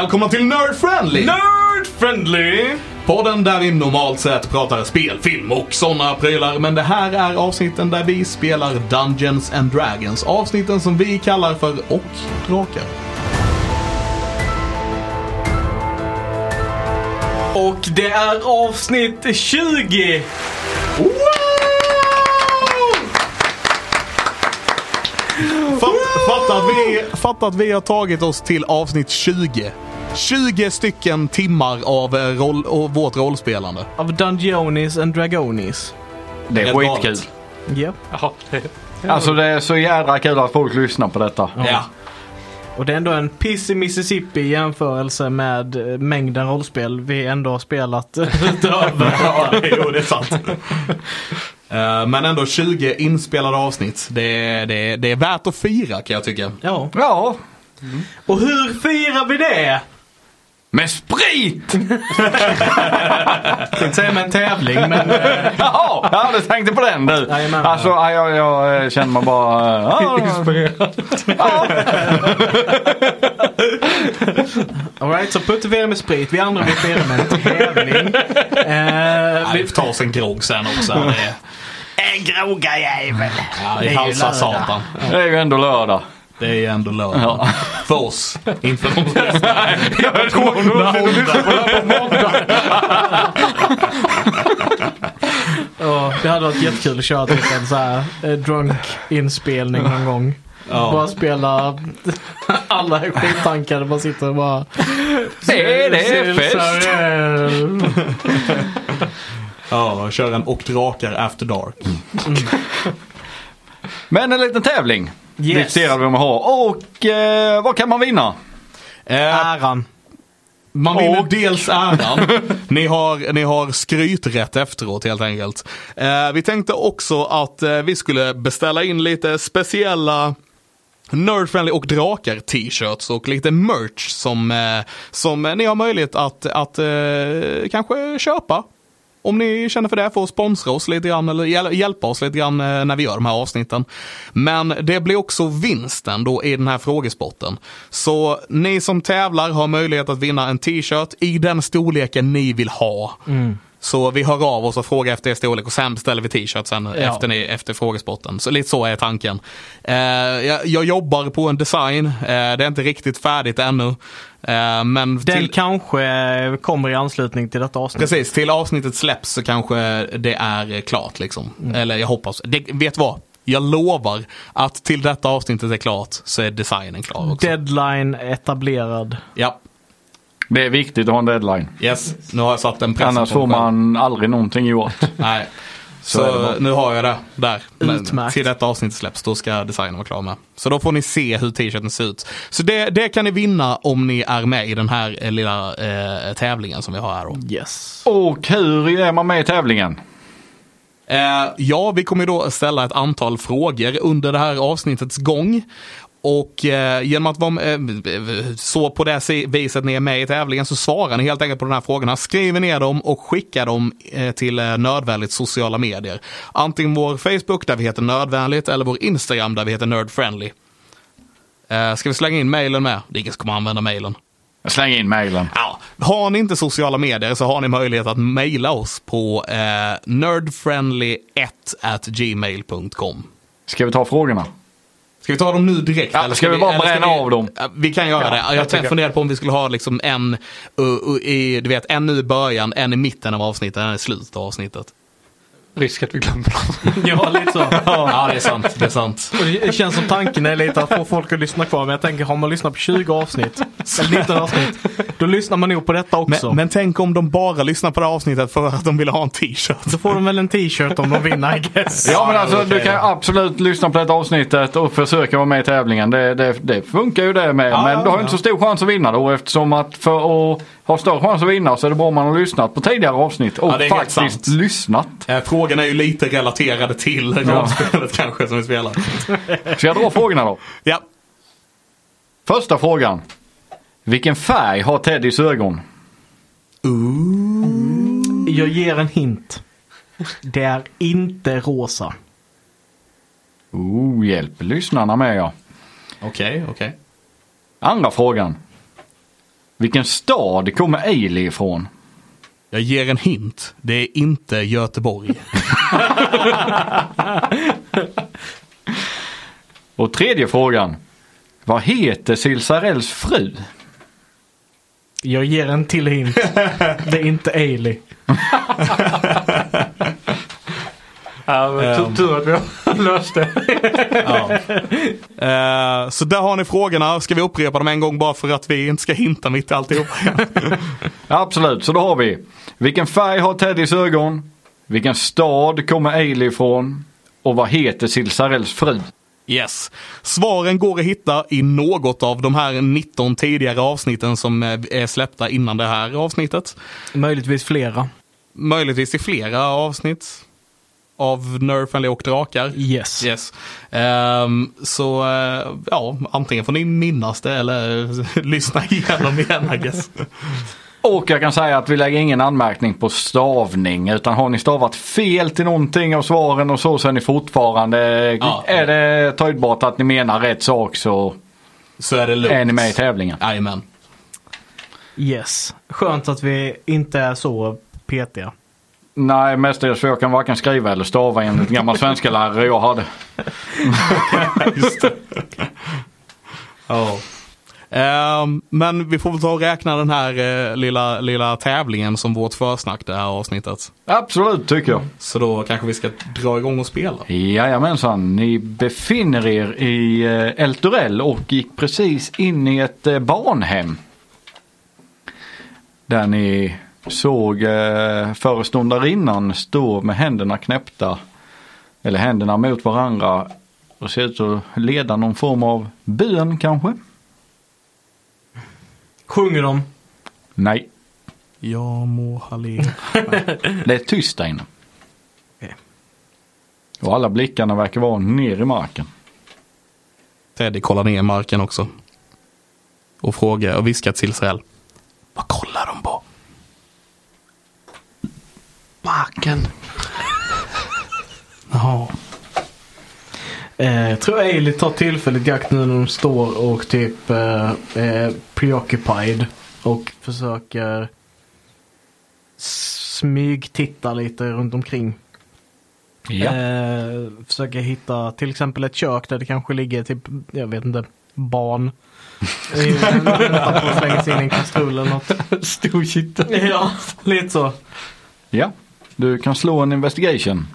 Välkomna till Nerd Friendly! Nerd friendly! Podden där vi normalt sett pratar spel, film och sådana prylar. Men det här är avsnitten där vi spelar Dungeons and Dragons. Avsnitten som vi kallar för Och Drakar. Och det är avsnitt 20! Fatt, fatta, att vi, fatta att vi har tagit oss till avsnitt 20. 20 stycken timmar av, eh, roll, av vårt rollspelande. Av Dungeonis and Dragonis. Det är skitkul. Ja. Alltså det är så jädra kul att folk lyssnar på detta. Ja. Och det är ändå en piss i Mississippi i jämförelse med eh, mängden rollspel vi ändå har spelat utöver. ja, jo, det är sant. Eh, Men ändå 20 inspelade avsnitt. Det är, det, är, det är värt att fira kan jag tycka. Ja. Ja, Och hur firar vi det? Med sprit! Jag tänkte säga med en tävling men... eh, Jaha, ja, du tänkte på den du. Jajamän. Alltså ja, jag, jag eh, känner mig bara... eh, Ja, Alright, så puttar vi er med sprit. Vi andra vill fira med en tävling. Eh, Vi tar oss en grogg sen också. Det är, en groggarjävel. ja, Det i är ju halsa lördag. satan. det är ju ändå lördag. Det är ju ändå lördag. Ja. För oss. Inte för de lyssnar. Jag tror nog du lyssnar på det här på måndag. Ja, det hade varit jättekul att köra typ en så här eh, drunk-inspelning någon gång. Ja. Bara spela alla är skittankade. Man sitter och bara... Är det fest. Ja, kör en Och Drakar After Dark. Men en liten tävling. Yes. Intresserade vi ha. Och eh, vad kan man vinna? Eh, Äran. Man vinner Och- dels äran. ni, har, ni har skryträtt efteråt helt enkelt. Eh, vi tänkte också att eh, vi skulle beställa in lite speciella Nerdfriendly och Drakar t-shirts och lite merch som, eh, som ni har möjlighet att, att eh, kanske köpa. Om ni känner för det, får sponsra oss lite grann eller hjälpa oss lite grann eh, när vi gör de här avsnitten. Men det blir också vinsten då i den här frågesporten. Så ni som tävlar har möjlighet att vinna en t-shirt i den storleken ni vill ha. Mm. Så vi hör av oss och frågar efter er storlek och sen beställer vi t-shirtsen efter, ni, efter frågesporten. Så lite så är tanken. Eh, jag, jag jobbar på en design, eh, det är inte riktigt färdigt ännu. Eh, men Den till, kanske kommer i anslutning till detta avsnitt. precis, till avsnittet släpps så kanske det är klart liksom. Eller jag hoppas. Det, vet vad? Jag lovar att till detta avsnittet är klart så är designen klar också. Deadline etablerad. Ja, Det är viktigt att ha en deadline. yes. Nu har jag satt en press Annars får man aldrig någonting gjort. Nej. Så Så, nu har jag det där. Utmärkt. Till detta avsnitt släpps, då ska designen vara klar med. Så då får ni se hur t-shirten ser ut. Så det, det kan ni vinna om ni är med i den här eh, lilla eh, tävlingen som vi har här då. Yes. Och hur är man med i tävlingen? Eh, ja, vi kommer då ställa ett antal frågor under det här avsnittets gång. Och eh, genom att vara eh, så på det se- viset ni är med i tävlingen så svarar ni helt enkelt på de här frågorna. Skriver ner dem och skickar dem eh, till eh, Nördvänligt sociala medier. Antingen vår Facebook där vi heter Nördvänligt eller vår Instagram där vi heter Nerdfriendly. Eh, ska vi slänga in mailen med? Det är ingen som kommer använda mailen. Släng in mailen. Ja, har ni inte sociala medier så har ni möjlighet att mejla oss på eh, nerdfriendly1 at gmail.com. Ska vi ta frågorna? Ska vi ta dem nu direkt? Ja, ska vi bara eller bränna av dem? Vi kan göra Ja, det. jag Jag funderade på om vi skulle ha liksom en, uh, uh, i, du vet, en nu i början, en i mitten av avsnittet, en i slutet av avsnittet. Risk att vi glömmer någon. Ja, lite så. Ja, det är sant. Det är sant. Och det känns som tanken är lite att få folk att lyssna kvar. Men jag tänker, har man lyssnat på 20 avsnitt, eller 19 avsnitt, då lyssnar man nog på detta också. Men, men tänk om de bara lyssnar på det här avsnittet för att de vill ha en t-shirt. Då får de väl en t-shirt om de vinner, I guess. Ja men alltså du kan absolut lyssna på detta avsnittet och försöka vara med i tävlingen. Det, det, det funkar ju det med. Ja, men du har ju ja. inte så stor chans att vinna då eftersom att för att ha större chans att vinna så är det bra om man har lyssnat på tidigare avsnitt och Ja, faktiskt lyssnat. Eh, Frågorna är ju lite relaterade till rollspelet kanske som vi spelar. Ska jag dra frågorna då? Ja. Första frågan. Vilken färg har Teddys ögon? Jag ger en hint. Det är inte rosa. Oh, hjälp lyssnarna med ja. Okej, okej. Andra frågan. Vilken stad kommer Ailey ifrån? Jag ger en hint. Det är inte Göteborg. Och tredje frågan. Vad heter Silsarells fru? Jag ger en till hint. Det är inte Ailey. Ja, men tur- tur att vi har löst det. Ja. Eh, så där har ni frågorna. Ska vi upprepa dem en gång bara för att vi inte ska hinta mitt i alltihop? Absolut, så då har vi. Vilken färg har Teddys ögon? Vilken stad kommer Ailey ifrån? Och vad heter Silsarells fru? Yes. Svaren går att hitta i något av de här 19 tidigare avsnitten som eh, är släppta innan det här avsnittet. Möjligtvis flera. Möjligtvis i flera avsnitt av Nerfenly och drakar. Yes. Yes. Ehm, så eh, ja, antingen får ni minnas det eller lyssna igenom igen I guess. Och jag kan säga att vi lägger ingen anmärkning på stavning utan har ni stavat fel till någonting av svaren och så så är ni fortfarande, Ja. är det töjbart att ni menar rätt sak så Så är det lugnt. är ni med i tävlingen. Jajamän. Yes. Skönt att vi inte är så petiga. Nej, mestadels för jag kan varken skriva eller stava enligt gammal svenska lärare jag hade. Just det. Ja. Ehm, men vi får väl ta och räkna den här eh, lilla, lilla tävlingen som vårt försnack det här avsnittet. Absolut tycker jag. Så då kanske vi ska dra igång och spela. Jajamensan, ni befinner er i eh, Elturell och gick precis in i ett eh, barnhem. Där ni såg eh, föreståndarinnan stå med händerna knäppta. Eller händerna mot varandra. Och ser ut att leda någon form av bön kanske? Sjunger de? Nej, Ja må halli. det är tyst där inne. Och alla blickarna verkar vara ner i marken. Teddy kollar ner i marken också. Och frågar och viskar till Israel. Vad kollar de på? Marken. Jaha. Eh, jag tror Ailey tar tillfället i akt nu när de står och typ eh, är preoccupied. Och försöker smygtitta lite runt omkring. Ja. Eh, försöker hitta till exempel ett kök där det kanske ligger typ, jag vet inte, barn. Slänga in i en kastrull eller något. Stor kitta. Ja, lite så. ja, du kan slå en investigation.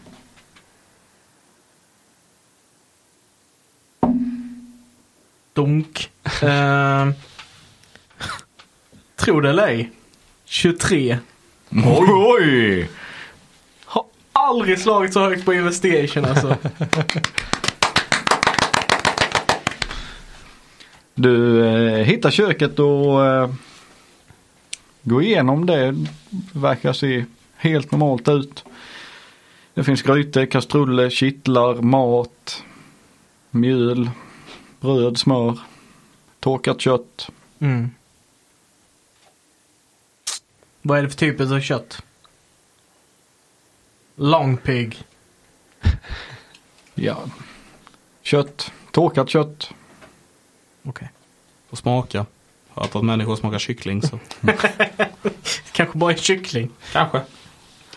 Donk. Eh, tror det eller ej. 23. Oj! Oj! Har aldrig slagit så högt på investigation alltså. Du eh, hittar köket och eh, går igenom det. Verkar se helt normalt ut. Det finns grytor, kastruller, kittlar, mat, mjöl, bröd, smör, torkat kött. Mm. Vad är det för typ av kött? Long pig. Ja. Kött, torkat kött. Okej. Får smaka. Hört att människor smakar kyckling så. Kanske bara en kyckling. Kanske.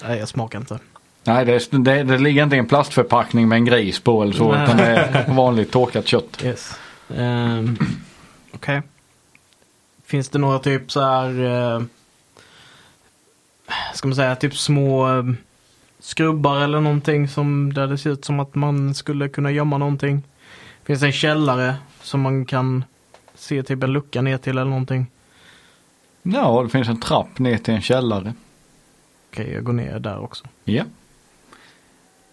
Nej, jag smakar inte. Nej, det, det, det ligger inte en plastförpackning med en gris på eller så. Nej. Utan det är vanligt torkat kött. Yes. Um, Okej. Finns det några typ så här, eh, ska man säga, typ små eh, skrubbar eller någonting som där det ser ut som att man skulle kunna gömma någonting? Finns det en källare som man kan se typ en lucka ner till eller någonting? Ja, det finns en trapp ner till en källare. Okej, jag går ner där också. Ja.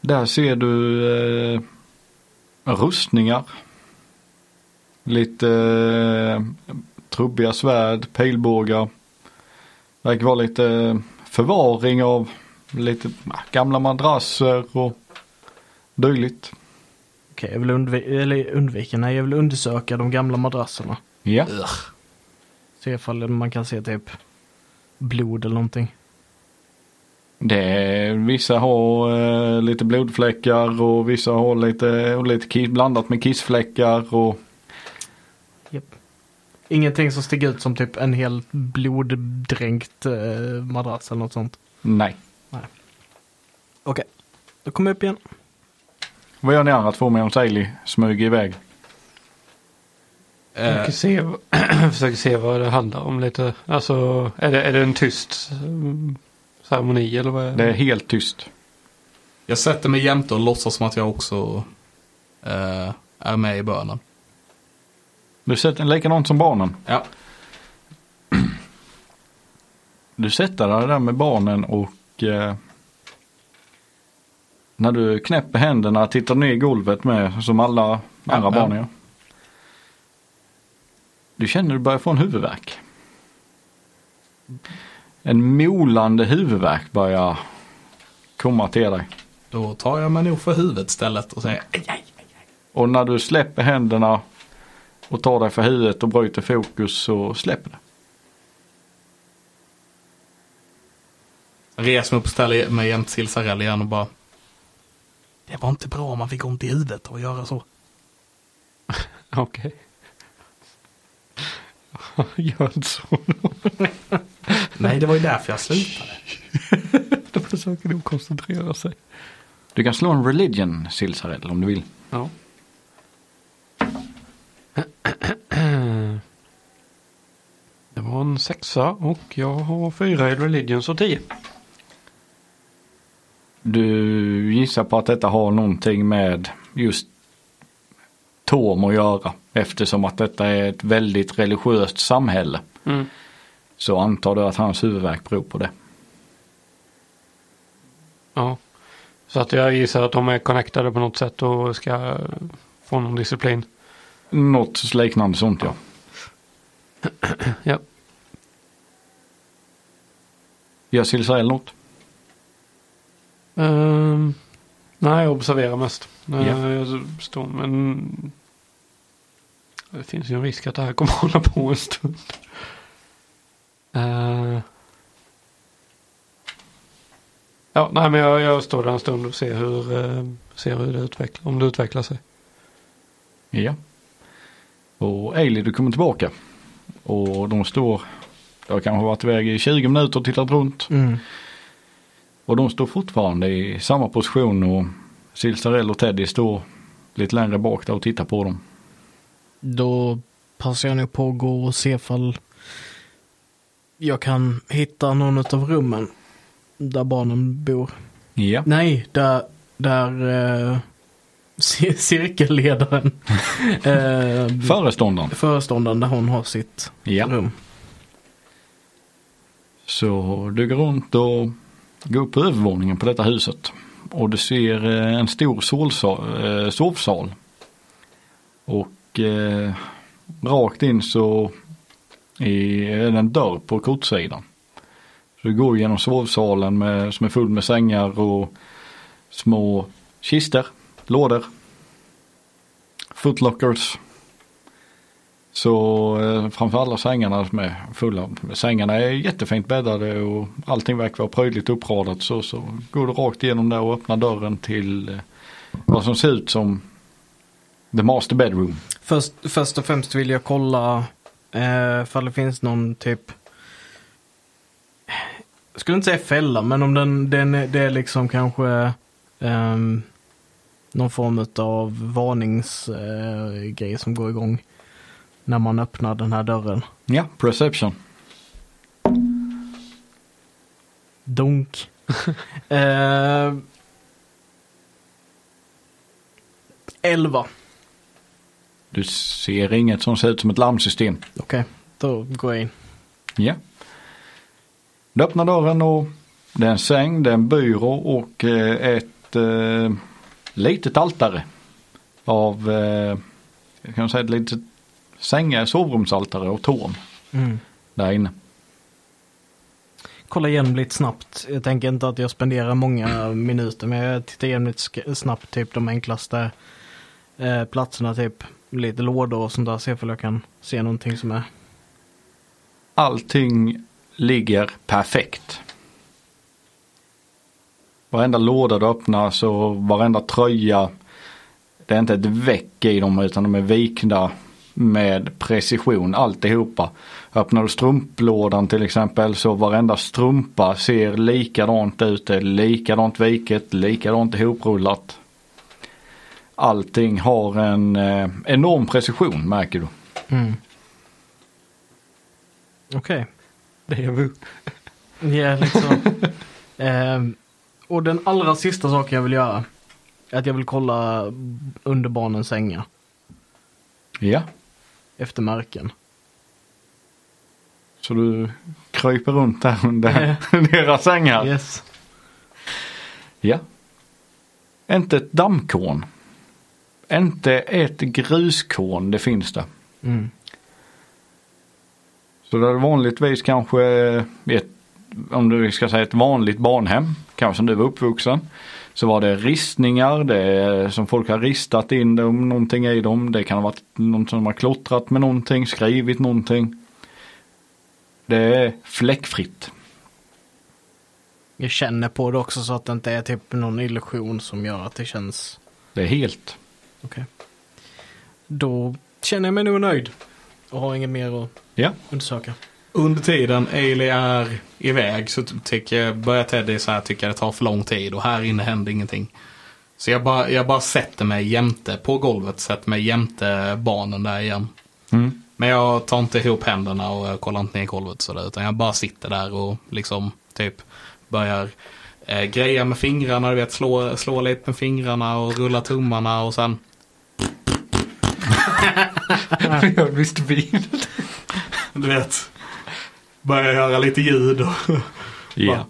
Där ser du eh, rustningar. Lite eh, trubbiga svärd, pilbågar. Verkar vara lite eh, förvaring av lite gamla madrasser och dylikt. Okej, jag vill undvi- eller undvika, nej jag vill undersöka de gamla madrasserna. Ja. Se ifall man kan se typ blod eller någonting. Det är, vissa har eh, lite blodfläckar och vissa har lite, och lite kiss, blandat med kissfläckar och Japp. Ingenting som sticker ut som typ en helt bloddränkt eh, madrass eller något sånt. Nej. Okej, då kommer jag upp igen. Vad gör ni andra två medan Ailey smyger iväg? Eh, Försöker se, försöker se vad det handlar om lite. Alltså är det, är det en tyst mm, ceremoni eller vad är Det är helt tyst. jag sätter mig jämte och låtsas som att jag också eh, är med i bönen. Du sätter likadant som barnen. Ja. Du sätter dig där med barnen och eh, när du knäpper händerna tittar ner i golvet med som alla andra ja. barn gör. Du känner du börjar få en huvudvärk. En molande huvudvärk börjar komma till dig. Då tar jag mig nog för huvudet istället och säger aj, aj. Och när du släpper händerna och tar dig för huvudet och bryter fokus så släpper det. Reser mig upp och ställer mig jämte Silsarell igen och bara. Det var inte bra om man fick ont i huvudet av att göra så. Okej. Gör inte så. Nej, det var ju därför jag slutade. Då försöker nog koncentrera sig. Du kan slå en religion Silsarell om du vill. Ja. Det var en sexa och jag har fyra i religions och tio. Du gissar på att detta har någonting med just Tom att göra. Eftersom att detta är ett väldigt religiöst samhälle. Mm. Så antar du att hans huvudvärk beror på det. Ja. Så att jag gissar att de är connectade på något sätt och ska få någon disciplin. Något liknande sånt ja. Ja. Gör Silsarell något? Ehm, nej, jag observerar mest. Ja. Jag står men det finns ju en risk att det här kommer hålla på en stund. Eh, ja, nej men jag, jag står där en stund och ser hur, uh, ser hur det utvecklar, om det utvecklar sig. Ja. Och Ailey du kommer tillbaka. Och de står, det har kanske varit iväg i 20 minuter och tittat runt. Mm. Och de står fortfarande i samma position och Silsarell och Teddy står lite längre bak där och tittar på dem. Då passar jag nog på att gå och se ifall jag kan hitta någon av rummen där barnen bor. Ja. Nej, där, där uh, cirkelledaren, uh, Föreståndaren. föreståndaren där hon har sitt Ja. rum. Så du går runt och går upp på övervåningen på detta huset. Och du ser eh, en stor solsal, eh, sovsal. Och eh, rakt in så i en dörr på kortsidan. Så du går genom sovsalen med, som är full med sängar och små kister, lådor, footlockers. Så eh, framför alla sängarna som är fulla. Sängarna är jättefint bäddade och allting verkar vara prydligt uppradat. Så, så går du rakt igenom där och öppnar dörren till eh, vad som ser ut som the master bedroom. Först, först och främst vill jag kolla eh, ifall det finns någon typ jag skulle inte säga fälla, men om den, den det är liksom kanske ehm, någon form av varningsgrej eh, som går igång när man öppnar den här dörren. Ja, perception. Donk. eh, 11. Du ser inget som ser ut som ett larmsystem. Okej, då går jag in. Ja. Du öppnar dörren och det är en säng, det är en byrå och eh, ett eh, litet altare. Av, eh, jag kan säga ett litet sängar, sovrumsaltare och torn Mm. där inne. kolla igenom lite snabbt. Jag tänker inte att jag spenderar många minuter men jag tittar igenom lite snabbt typ de enklaste eh, platserna typ lite lådor och sånt där. Se ifall jag kan se någonting som är. Allting ligger perfekt. Varenda låda du öppnar så varenda tröja. Det är inte ett väck i dem utan de är vikna med precision alltihopa. Öppnar du strumplådan till exempel så varenda strumpa ser likadant ut. Det är likadant viket, likadant ihoprullat. Allting har en eh, enorm precision märker du. Mm. Okej. Det är vu. Ja, liksom. Ehm, och den allra sista saken jag vill göra är att jag vill kolla under barnens sängar Ja, efter märken. så du kryper runt där under deras sängar. Yes. Ja. Inte ett dammkorn. Inte ett gruskorn, det finns det. Mm. Så det är vanligtvis kanske ett, om du ska säga ett vanligt barnhem, kanske som du var uppvuxen. Så var det ristningar, det som folk har ristat in dem, någonting i dem. Det kan ha varit någon som har klottrat med någonting, skrivit någonting. Det är fläckfritt. Jag känner på det också så att det inte är typ någon illusion som gör att det känns Det är helt. Okej. Då känner jag mig nog nöjd och har inget mer att Ja. undersöka. Under tiden Ailey är iväg så tycker jag, börjar Teddy så här tycka det tar för lång tid och här inne händer ingenting. Så jag bara, jag bara sätter mig jämte på golvet, sätter mig jämte barnen där igen. Mm. Men jag tar inte ihop händerna och jag kollar inte ner i golvet sådär, utan jag bara sitter där och liksom typ börjar eh, greja med fingrarna, du vet slå, slå lite med fingrarna och rulla tummarna och sen Jag visste bil. du vet börjar göra lite ljud och Ja.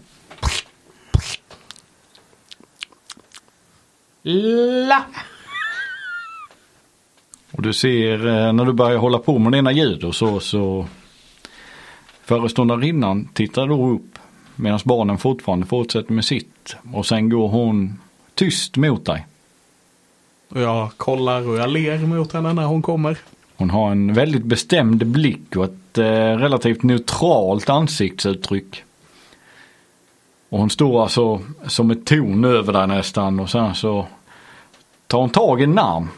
La. Och du ser eh, när du börjar hålla på med dina ljud och så, så föreståndarinnan tittar då upp medan barnen fortfarande fortsätter med sitt. Och sen går hon tyst mot dig. Och jag kollar och jag ler mot henne när hon kommer. Hon har en väldigt bestämd blick och ett eh, relativt neutralt ansiktsuttryck. Och hon står alltså som ett torn över dig nästan och sen så tar hon tag i arm.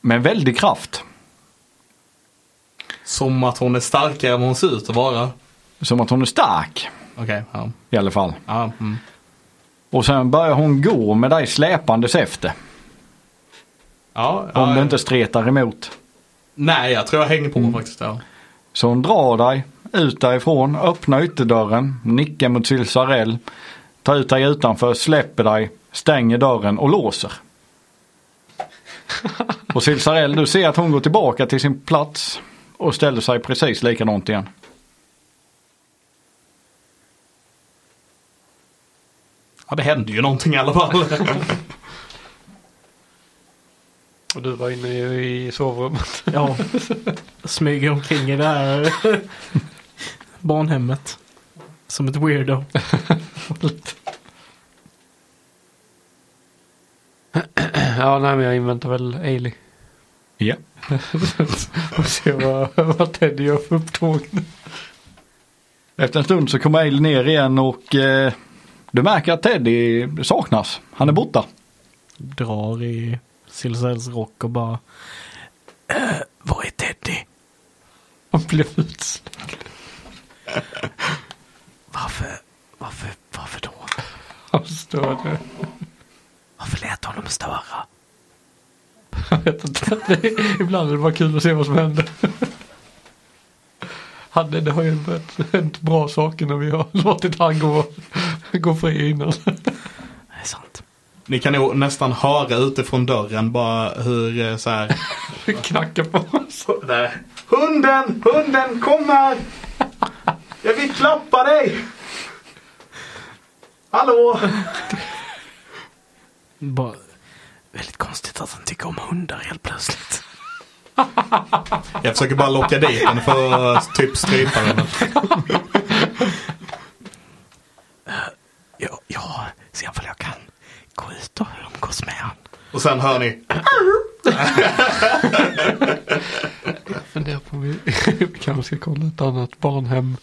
Med väldig kraft. Som att hon är starkare än hon ser ut att vara. Som att hon är stark Okej, ja. i alla fall. ja mm. Och sen börjar hon gå med dig släpandes efter. Ja, Om du inte stretar emot. Nej, jag tror jag hänger på faktiskt. Ja. Så hon drar dig ut därifrån, öppnar ytterdörren, nickar mot Silsarell, tar ut dig utanför, släpper dig, stänger dörren och låser. Och Silsarell, du ser att hon går tillbaka till sin plats och ställer sig precis likadant igen. ja, det hände ju någonting i alla fall. Och du var inne i, sovrummet. Ja, smyger omkring i det här barnhemmet. Som ett weirdo. Ja, nej men jag inväntar väl Ailey. Ja. Och ser vad, vad Teddy gör för upptåg. Efter en stund så kommer Ailey ner igen och eh, du märker att Teddy saknas. Han är borta. Drar i Silsells rock och bara äh, Var är Teddy? Han blev utslängd. Varför, varför, varför då? Han störde. Varför lät honom störa? Jag vet inte. Det, ibland är det bara kul att se vad som händer. Han, det har ju hänt bra saker när vi har låtit han gå, gå fri innan. Det är sant. Ni kan nog nästan höra utifrån dörren bara hur eh, så här. Knackar på oss. Där. Hunden! Hunden! Kom här! Jag vill klappa dig! Hallå! Bara, väldigt konstigt att han tycker om hundar helt plötsligt. Jag försöker bara locka dit den för att typ strypa den. Ja, ja, se om jag kan gå ut och umgås med han. Och sen hör ni. Jag funderar på om vi, vi kanske ska kolla ett annat barnhem.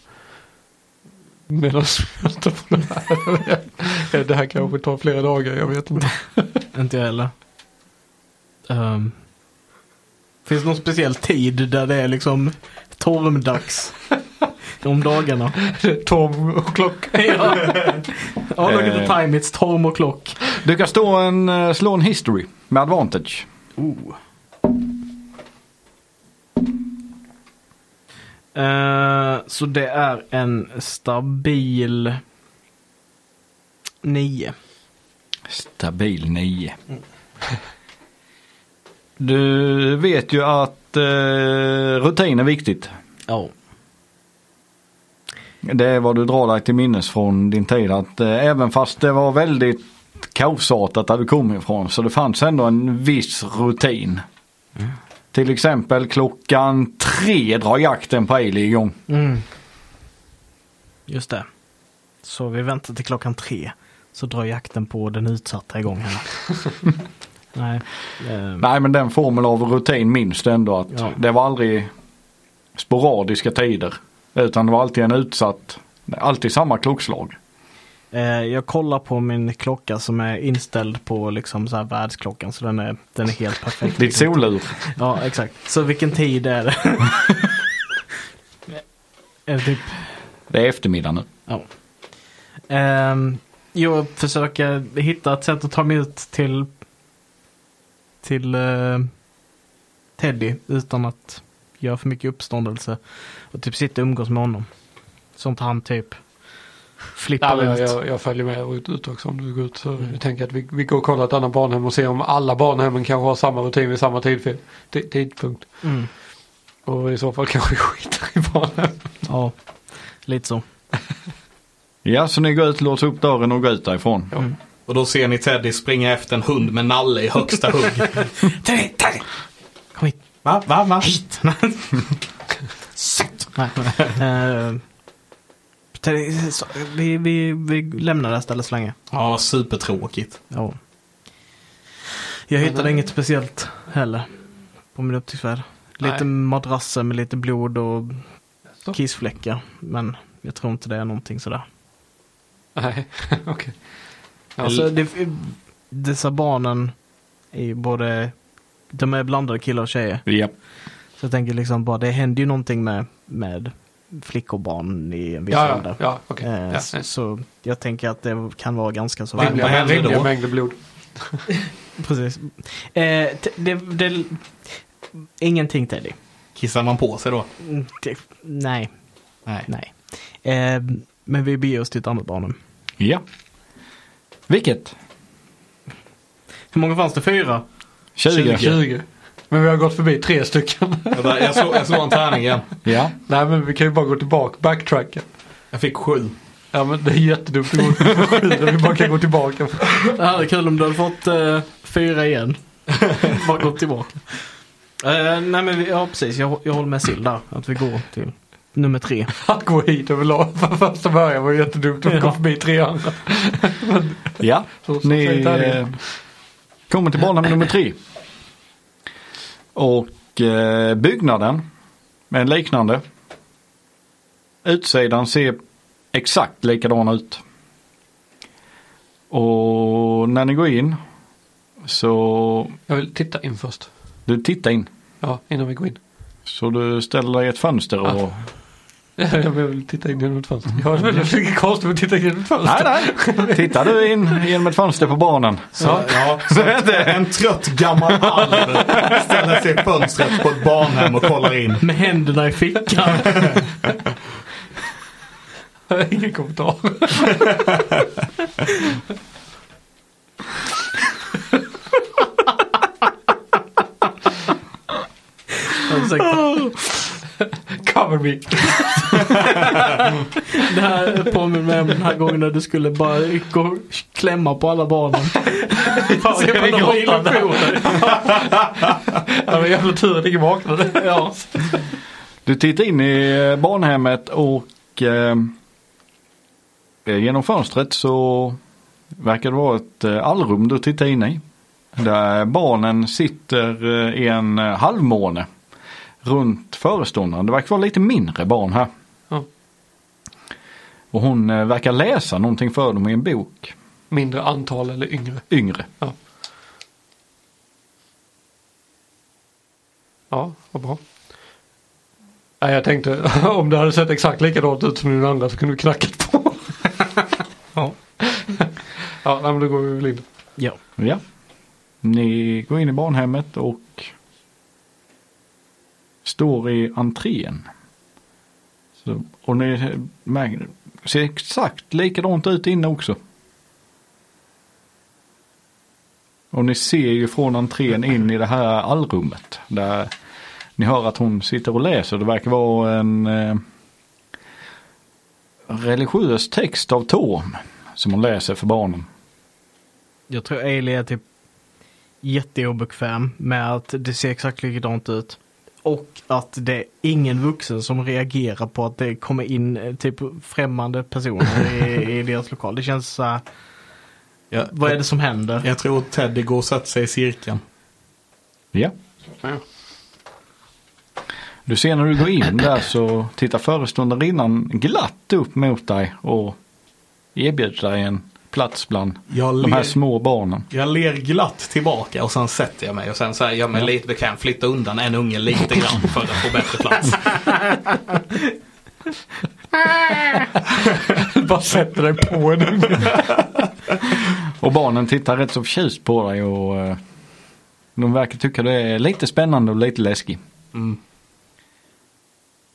Medan vi väntar på det här. Det här kanske tar flera dagar, jag vet inte. Inte jag heller. Um, Finns det någon speciell tid där det är liksom tormdags? Om dagarna. Tom och klocka. ja. look at the Eh. time, it's torm och klock. Du kan stå en, eh, slå en history med advantage. Oh. Eh, så det är en stabil 9. Stabil 9. Du vet ju att eh, rutin är viktigt. Ja. Det är vad du drar dig till minnes från din tid. Att eh, även fast det var väldigt kaosartat där du kom ifrån så det fanns ändå en viss rutin. Till exempel klockan tre drar jakten på Ailey igång. Mm. Just det. Så vi väntar till klockan tre. Så drar jakten på den utsatta igång här. Nej. eh, Nej men den formen av rutin minns du ändå att Ja. det var aldrig sporadiska tider. Utan det var alltid en utsatt, alltid samma klockslag. Eh, jag kollar på min klocka som är inställd på liksom så här världsklockan. Så den är, den är helt perfekt. Ditt solur. Ja, exakt. Så vilken tid är det? är det typ Det är eftermiddag nu. Ja. Ehm, jag försöker hitta ett sätt att ta mig ut till till eh, Teddy utan att göra för mycket uppståndelse. Och typ sitta och umgås med honom. Sånt han typ Nej, men ut. jag, jag, jag följer med ut, ut också om du går ut. Så jag tänker att vi, vi går och kollar ett annat barnhem och ser om alla barnhemmen kanske har samma rutin vid samma tidfel, tid- tidpunkt. Mm. Och i så fall kanske vi skiter i barnhem. Ja, lite så. Ja så ni går ut, låser upp dörren och går ut därifrån. Ja. Och då ser ni Teddy springa efter en hund med nalle i högsta hugg. Teddy, Teddy! Kom hit. Va? Va? Va? Hit! Sätt! Nej. Så, vi, vi, vi lämnar det här stället så länge. Ja, supertråkigt. Ja. Jag hittade inget speciellt heller på min upptäcktsfärd. Lite madrasser med lite blod och kissfläckar. Men jag tror inte det är någonting sådär. Nej, okej. Ja, Alltså, det, dessa barnen är ju både, de är blandade killar och tjejer. Ja. Så jag tänker liksom bara, det händer ju någonting med, med flickor och barn i en viss ja, ålder. ja okej. Eh, Ja, så, så jag tänker att det kan vara ganska så. Rimliga, vad händer då? mängder blod. Precis. Eh, det, det, ingenting Teddy. Kissar man på sig då? Mm, Det, nej, Nej. nej. Eh, men vi beger oss till ett annat barnhem. Ja. Vilket? Hur många fanns det? Fyra? 20. 20. Men vi har gått förbi tre stycken. Jag slår, jag slår en tärning igen. Ja. Nej men vi kan ju bara gå tillbaka, backtracka. Jag fick sju. Ja men det är jättedumt att gå sju när vi bara kan gå tillbaka. Det hade kul om du hade fått eh, fyra igen. Bara gått tillbaka. Eh, nej men vi, ja precis, jag, jag håller med Sill där. Att vi går till nummer tre. Att gå hit överlag från första början var jättedumt att gå Ja. förbi tre andra. Ja. Så, så Ni eh, kommer till barnhem nummer tre. Och eh, byggnaden med en liknande. Utsidan ser exakt likadan ut. Och när ni går in så Jag vill titta in först. du tittar in. Ja, innan vi går in. Så du ställer dig i ett fönster och... Jag vill titta in genom ett fönster. Jag är inte konstigt att titta in genom ett fönster. Nej, nej. Tittar du in genom ett fönster på barnen. Så, ja, så en trött gammal alv ställer sig i fönstret på ett barnhem och kollar in. Med händerna i fickan. Ingen kommentar. Cover me. Det här påminner mig om den här gången när du skulle bara gå och klämma på alla barnen. Fan, jag de har illusioner. Ja, men jävla tur att ingen vaknade. Ja. Du tittar in i eh, barnhemmet och eh, genom fönstret så verkar det vara ett eh, allrum du tittar in i. Där barnen sitter eh, i en eh, halvmåne runt föreståndaren. Det verkar vara lite mindre barn här. Ja. Och hon eh, verkar läsa någonting för dem i en bok. Mindre antal eller yngre. Yngre. Ja, Ja, vad bra. Nej, jag tänkte om det hade sett exakt likadant ut som den andra så kunde vi knackat på. Ja. Ja, men då går vi väl in. Ja. Ja. Ni går in i barnhemmet och står i entrén. Så, och ni märker, ser exakt likadant ut inne också. Och ni ser ju från entrén in i det här allrummet. Där ni hör att hon sitter och läser. Det verkar vara en eh, religiös text av Torm. Som hon läser för barnen. Jag tror Ailey är typ jätteobekväm med att det ser exakt likadant ut. Och att det är ingen vuxen som reagerar på att det kommer in eh, typ främmande personer i, i deras lokal. Det känns så här, Jag, vad är det som händer? jag tror Teddy går och sätter sig i cirkeln. Ja. Ja. Du ser när du går in där så tittar föreståndarinnan glatt upp mot dig och erbjuder dig en plats bland Jag de här ler, små barnen. jag ler glatt tillbaka och sen sätter jag mig och sen här, gör mig lite bekväm, flyttar undan en unge lite grann för att få bättre plats. Bara sätter dig på en unge. Och barnen tittar rätt så förtjust på dig och eh, de verkar tycka det är lite spännande och lite läskigt. Mm.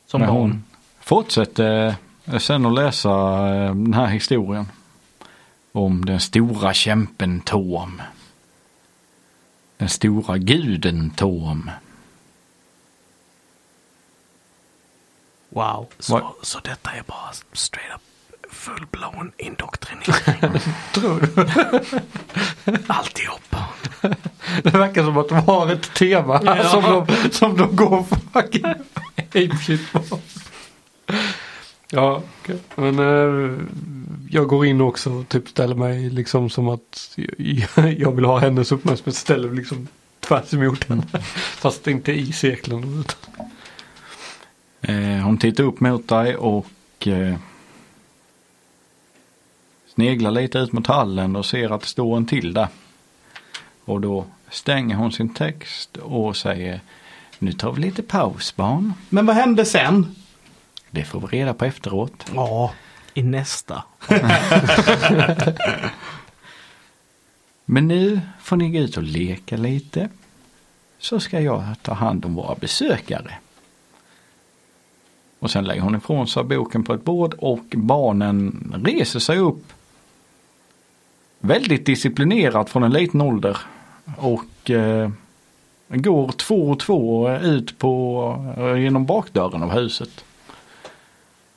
Som Men barn. hon fortsätter eh, sen att läsa eh, den här historien. Om den stora kämpen Torm. Den stora guden Torm. Wow. Så, så detta är bara straight up full-blown indoktrinering. Tror du? Alltihop. Det verkar som att de har ett tema Ja. som, de, som de går fucking apeshit på. Ja, okej. Men eh, jag går in också och typ ställer mig liksom som att jag, jag vill ha hennes uppmärksamhet. Ställer liksom tvärs emot henne. Fast inte i cirkeln. utan- Eh, hon tittar upp mot dig och eh, sneglar lite ut mot hallen och ser att det står en till där. Och då stänger hon sin text och säger Nu tar vi lite paus barn. Men vad hände sen? Det får vi reda på efteråt. Ja. I nästa. Men nu får ni gå ut och leka lite. Så ska jag ta hand om våra besökare. Och sen lägger hon ifrån sig boken på ett bord och barnen reser sig upp. Väldigt disciplinerat från en liten ålder. Och eh, går två och två ut på, eh, genom bakdörren av huset.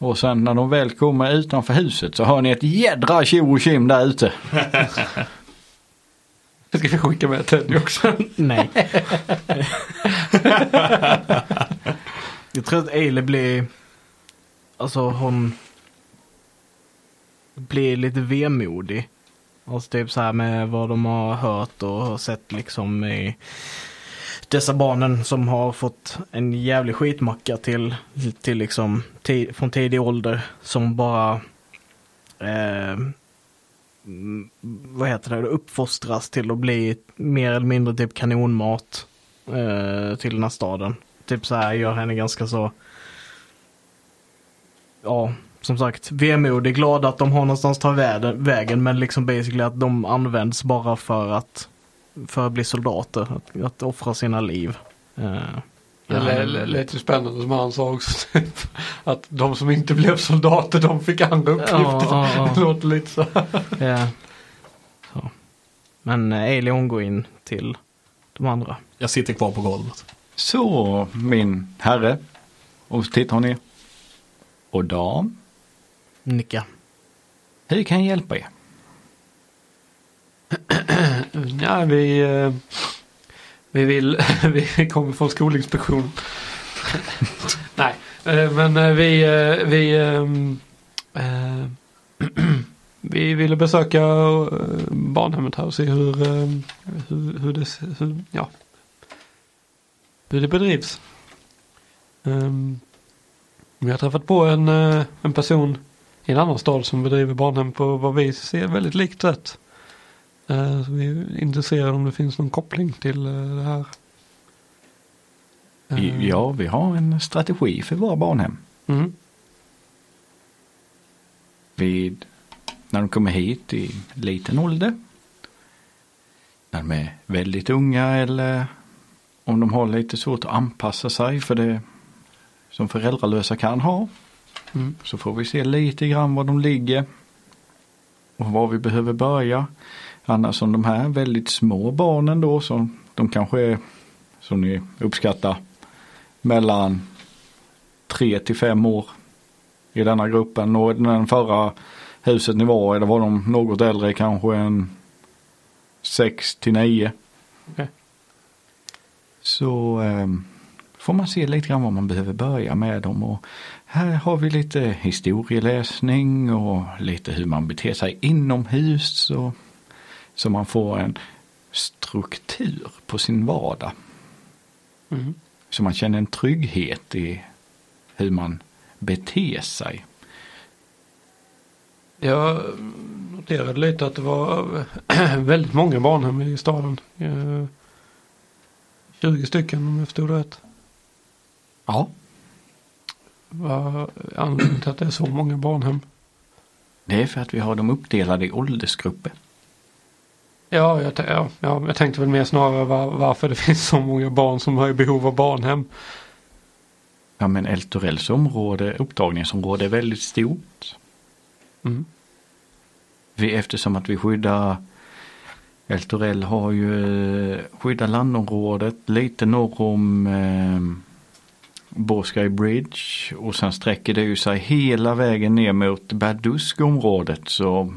Och sen när de väl kommer utanför huset så hör ni ett jädra tjo och tjim där ute. Ska vi skicka med Teddy också. Nej. jag tror att Ailey blir, alltså hon blir lite vemodig. Alltså typ så här med vad de har hört och sett liksom i dessa barnen som har fått en jävlig skitmacka till, till liksom från tidig ålder som bara eh, vad heter det, uppfostras till att bli mer eller mindre typ kanonmat eh, till den här staden. Typ så här gör henne ganska så, ja, som sagt, vemodig, glad att de har någonstans att ta vägen men liksom basically att de används bara för att, för att bli soldater, att, att offra sina liv. Det lät- lät lät ju spännande som han sa också. Att de som inte blev soldater de fick andra uppgifter. Ja, ja, ja. Det låter lite så. Ja. Så. Men hon går in till de andra. Jag sitter kvar på golvet. Så min herre. Och så tittar hon ner. Och dam. Nicka. Hur kan jag hjälpa er? Ja, vi, eh, vi vill, vi kommer från skolinspektionen. Nej, eh, men eh, vi, vi, ehm, vi ville besöka barnhemmet här och se hur, ehm, hur, hur, det, hur, ja, hur det bedrivs. Ehm, vi har träffat på en, en person i en annan stad som bedriver barnhem på vad vi ser väldigt likt sätt. Eh, Så vi är intresserade om det finns någon koppling till eh, det här. Eh, Ja, vi har en strategi för våra barnhem. Mm. Vid, när de kommer hit i liten ålder. När de är väldigt unga eller om de har lite svårt att anpassa sig för det som föräldralösa kan ha. Mm. Så får vi se lite grann var de ligger. Och var vi behöver börja. Annars som de här väldigt små barnen då som de kanske är som ni uppskattar mellan tre till fem år i denna gruppen. Och den förra huset ni var i, där var de något äldre, kanske en sex till nio. Okej. Så eh, får man se lite grann vad man behöver börja med dem. Och här har vi lite historieläsning och lite hur man beter sig inomhus. Och, så man får en struktur på sin vardag. Mm. Så man känner en trygghet i hur man beter sig. Jag noterade lite att det var väldigt många barnhem i staden. Eh, 20 stycken om jag förstod rätt. Ja. Vad är anledningen till att det är så många barnhem? Det är för att vi har dem uppdelade i åldersgrupper. Ja, jag, ja, ja, jag tänkte väl mer snarare var, varför det finns så många barn som har behov av barnhem. Ja men Eltorells område, upptagningsområde är väldigt stort. Mm. Vi, eftersom att vi skyddar Eltorell har ju eh, skyddat landområdet lite norr om eh, Borsky Bridge och sen sträcker det ju sig hela vägen ner mot Badusk området så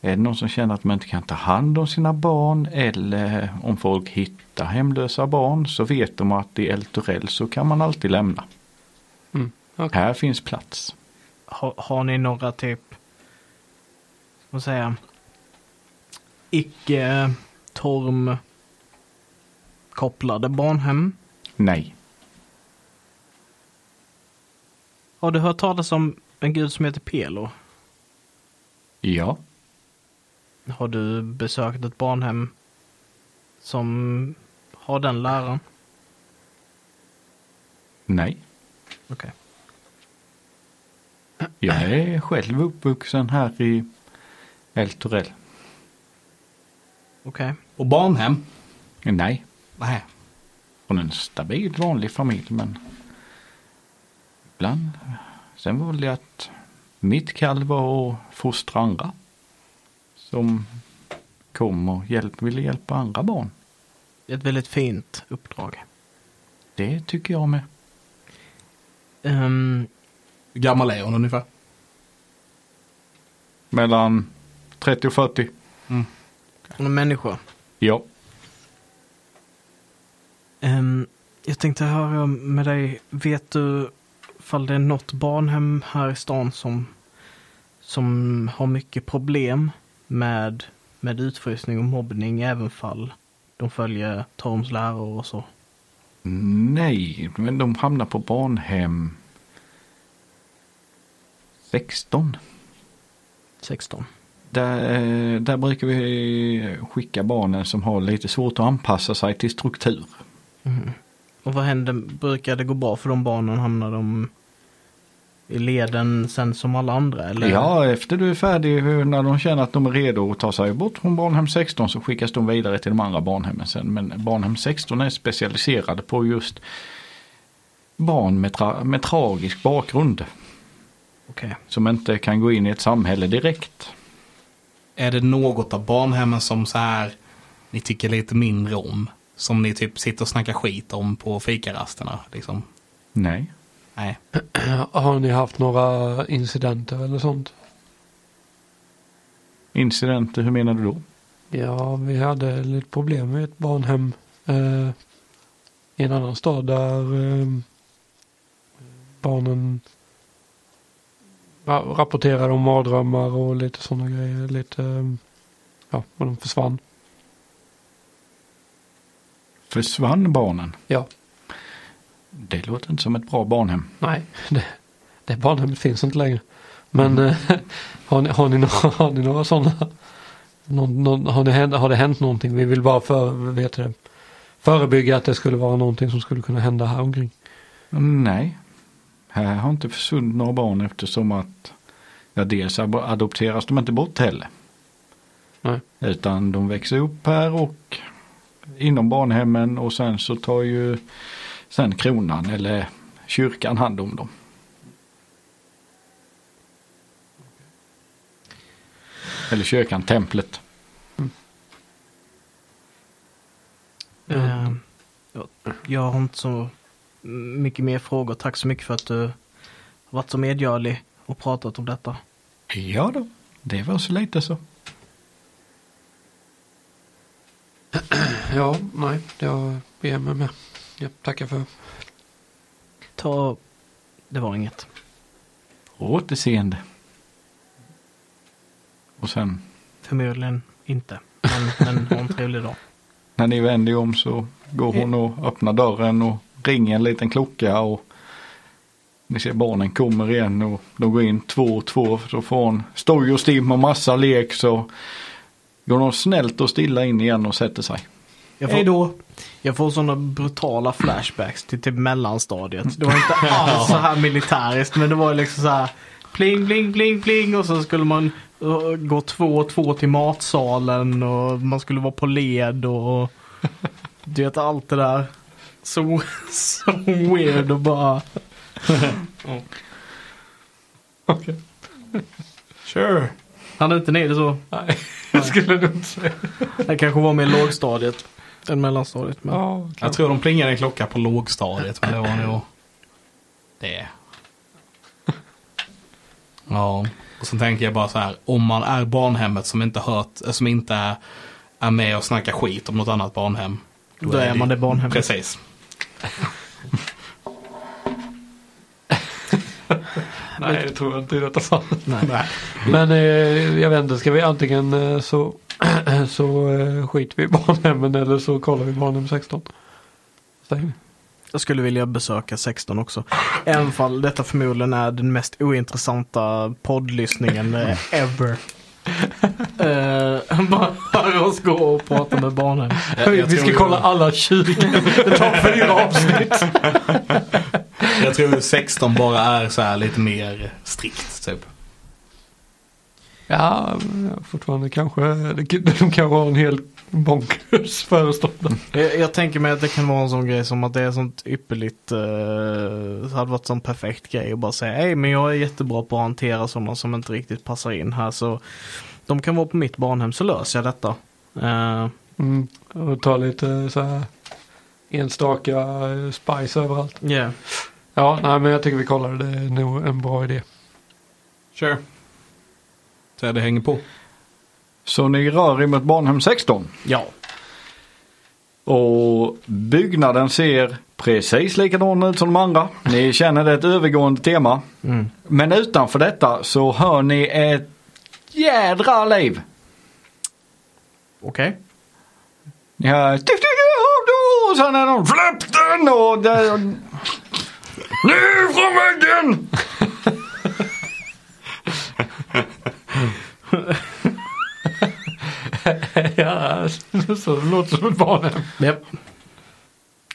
är det någon som känner att man inte kan ta hand om sina barn eller om folk hittar hemlösa barn så vet de att i Eltorell så kan man alltid lämna. Mm. Okej. Här finns plats. Har, har ni några typ, vad säger icke torm kopplade barnhem? Nej. Har du hört talas om en gud som heter Pelo? Ja. Har du besökt ett barnhem som har den läran? Nej. Okej. Jag är själv uppvuxen här i Eltorell. Okej. Och barnhem? Nej. Nej. Från en stabil vanlig familj men ibland. Sen valde jag att mitt kall var att fostra andra. Som kom och hjälp, ville hjälpa andra barn. Det är ett väldigt fint uppdrag. Det tycker jag med. Um, Hur gammal är hon ungefär? Mellan 30 och 40. en människa. Ja. Ehm, jag tänkte höra med dig, vet du ifall det är något barnhem här i stan som, som har mycket problem med, med utfrysning och mobbning även fall de följer Torms läror och så? Nej, men de hamnar på barnhem 16. 16. Där, eh, där brukar vi skicka barnen som har lite svårt att anpassa sig till struktur. Mhm. Och vad händer, brukar det gå bra för de barnen? Hamnar de i leden sen som alla andra? Eller? Ja, efter du är färdig, när de känner att de är redo att ta sig bort från barnhem 16 så skickas de vidare till de andra barnhemmen sen. Men barnhem 16 är specialiserade på just barn med, tra- med tragisk bakgrund. Okej. Som inte kan gå in i ett samhälle direkt. Är det något av barnhemmen som så här ni tycker lite mindre om? Som ni typ sitter och snackar skit om på fikarasterna liksom? Nej. Nej. Har ni haft några incidenter eller sånt? Incidenter, hur menar du då? Ja, vi hade lite problem med ett barnhem eh, i en annan stad där eh, barnen ra- rapporterade om mardrömmar och lite sådana grejer. Lite, eh, ja, och de försvann. Försvann barnen? Ja, Det låter inte som ett bra barnhem. nej, det, det barnhemmet finns inte längre. Men eh, har, ni, har, ni några, har ni några sådana? Någon, någon, har, det hänt, har det hänt någonting? Vi vill bara för, vet det, förebygga att det skulle vara någonting som skulle kunna hända här omkring? Nej. Här har inte försvunnit några barn eftersom att ja, dels adopteras de inte bort heller. Nej. Utan de växer upp här och inom barnhemmen och sen så tar ju sen kronan eller kyrkan hand om dem. Eller kyrkan, templet. Eh, ja, jag har inte så mycket mer frågor. Tack så mycket för att du har varit så medgörlig och pratat om detta. Ja då, det var så lite så. Ja, nej, jag ber mig med. Jag tackar för. Ta... Det var inget. Återseende. Och sen Förmodligen inte. Men, men ha en trevlig dag. när ni vänder er om så går hon och öppnar dörren och ringer en liten klocka och ni ser barnen kommer igen och de går in två och två. Så får hon stoj och stim och massa lek så går de snällt och stilla in igen och sätter sig. Jag får, då. jag får sådana brutala flashbacks till typ mellanstadiet. Det var inte alls så här militäriskt men det var liksom så här pling, pling, pling, pling och så skulle man uh, gå två och två till matsalen och man skulle vara på led och du vet allt det där. Så, så weird och bara Sure. hade inte ni det så? Nej, jag skulle nog inte säga. Det kanske var mer lågstadiet än mellanstadiet. Men... Ja, Jag tror de plingade en klocka på lågstadiet, men det var nog det. Ja, och sen tänker jag bara så här, om man är barnhemmet som inte hört, som inte är, är med och snackar skit om något annat barnhem. Då är man det barnhemmet. Precis. nej, det tror jag inte i detta fall. Nej. Men eh, jag vet inte, ska vi antingen eh, så, så eh, skiter vi i barnhemmen eller så kollar vi barnhem 16? Stäng. Jag skulle vilja besöka 16 också. Även fall detta förmodligen är den mest ointressanta poddlyssningen eh, ever. uh, bara höra oss gå och prata med barnen. vi vi ska kolla alla 20. Det tar fyra avsnitt. Jag tror ju 16 bara är så här lite mer strikt typ. Ja, fortfarande kanske. De kanske har en hel bonkers föreståndare. Jag, jag tänker mig att det kan vara en sån grej som att det är sånt ypperligt, uh, det hade varit sån perfekt grej att bara säga hej men jag är jättebra på att hantera sådana som inte riktigt passar in här så de kan vara på mitt barnhem så löser jag detta. Eh, Mm. Och ta lite så här enstaka eh, spice överallt. yeah. Ja, nej men jag tycker vi kollar det. Det är nog en bra idé. Sure. Så det hänger på. Så ni rör er mot barnhem 16. Ja. Och byggnaden ser precis likadan ut som de andra. Ni känner det är ett övergående tema. Mm. Men utanför detta så hör ni ett jädra liv. Okej. Ni hör och sen är de släpp den och där, nu från väggen! ja, så det låter som ett barnhem. Japp.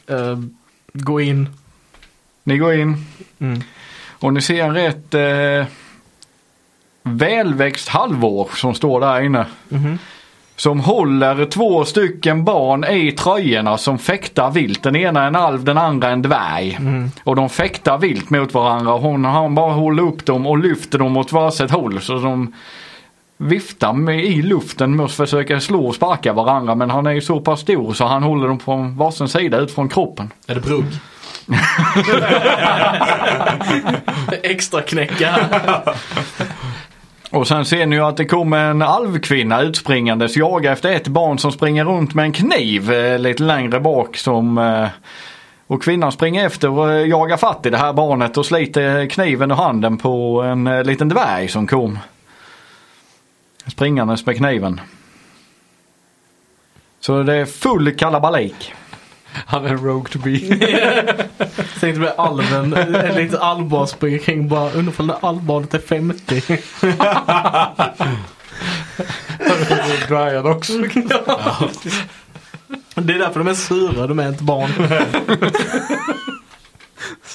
Eh, gå in. Ni går in Mm. och ni ser en rätt eh, välväxt halvår som står där inne. Mhm. Som håller två stycken barn i tröjorna som fäktar vilt. Den ena är en alv, den andra en dvärg. Mm. Och de fäktar vilt mot varandra. Hon han bara håller upp dem och lyfter dem åt varsitt håll. Så de viftar med, i luften att försöka slå och sparka varandra. Men han är ju så pass stor så han håller dem på varsin sida ut från kroppen. Är det brugg? Extra knäcka. Och sen ser ni ju att det kommer en alvkvinna utspringandes jaga efter ett barn som springer runt med en kniv eh, lite längre bak som eh, och kvinnan springer efter och eh, jagar fatt i det här barnet och sliter kniven ur handen på en eh, liten dvärg som kom. Springandes med kniven. Så det är full kalabalik. Han är en rogue to be. Tänkte med alven, en liten allbar springer kring bara undrar om det allbarnet är 50. Dvärgarna också. Det är därför de är sura, de är inte barn.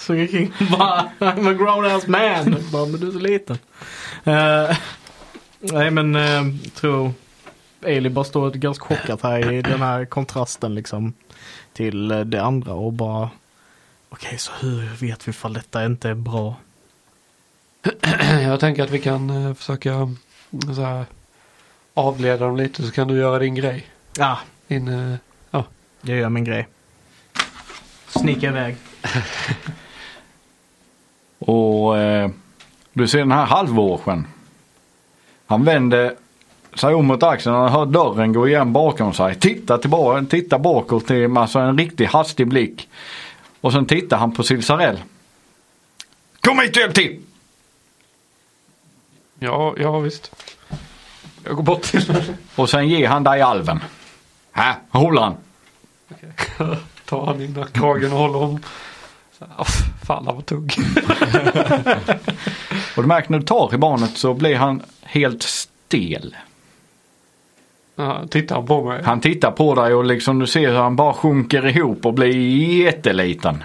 jag kring bara, I'm a grown ass man. Bara, men du är så liten. Eh, nej men uh, tror Ailey bara står ganska chockad här i den här kontrasten liksom. Till eh, det andra och bara Okej, så hur vet vi ifall detta inte är bra? Jag tänker att vi kan eh, försöka så här, avleda dem lite så kan du göra din grej. Ja, Din, eh, jag gör min grej. Snicka iväg. Och eh, du ser den här halvårsken. Han vänder sig om mot axeln och han hör dörren gå igen bakom sig. Tittar tillbaka, tittar bakåt till alltså en riktigt hastig blick. Och sen tittar han på Silsarell. Kom hit och hjälp till! ja, ja visst. Jag går bort till Och sen ger han dig alven. Här, håller han. tar han i kragen och håller om. Så här, "Aff, Fan, han var tugg. Och du märker när du tar i barnet så blir han helt stel. Ja, tittar han på mig. Han tittar på dig och liksom du ser hur han bara sjunker ihop och blir jätteliten.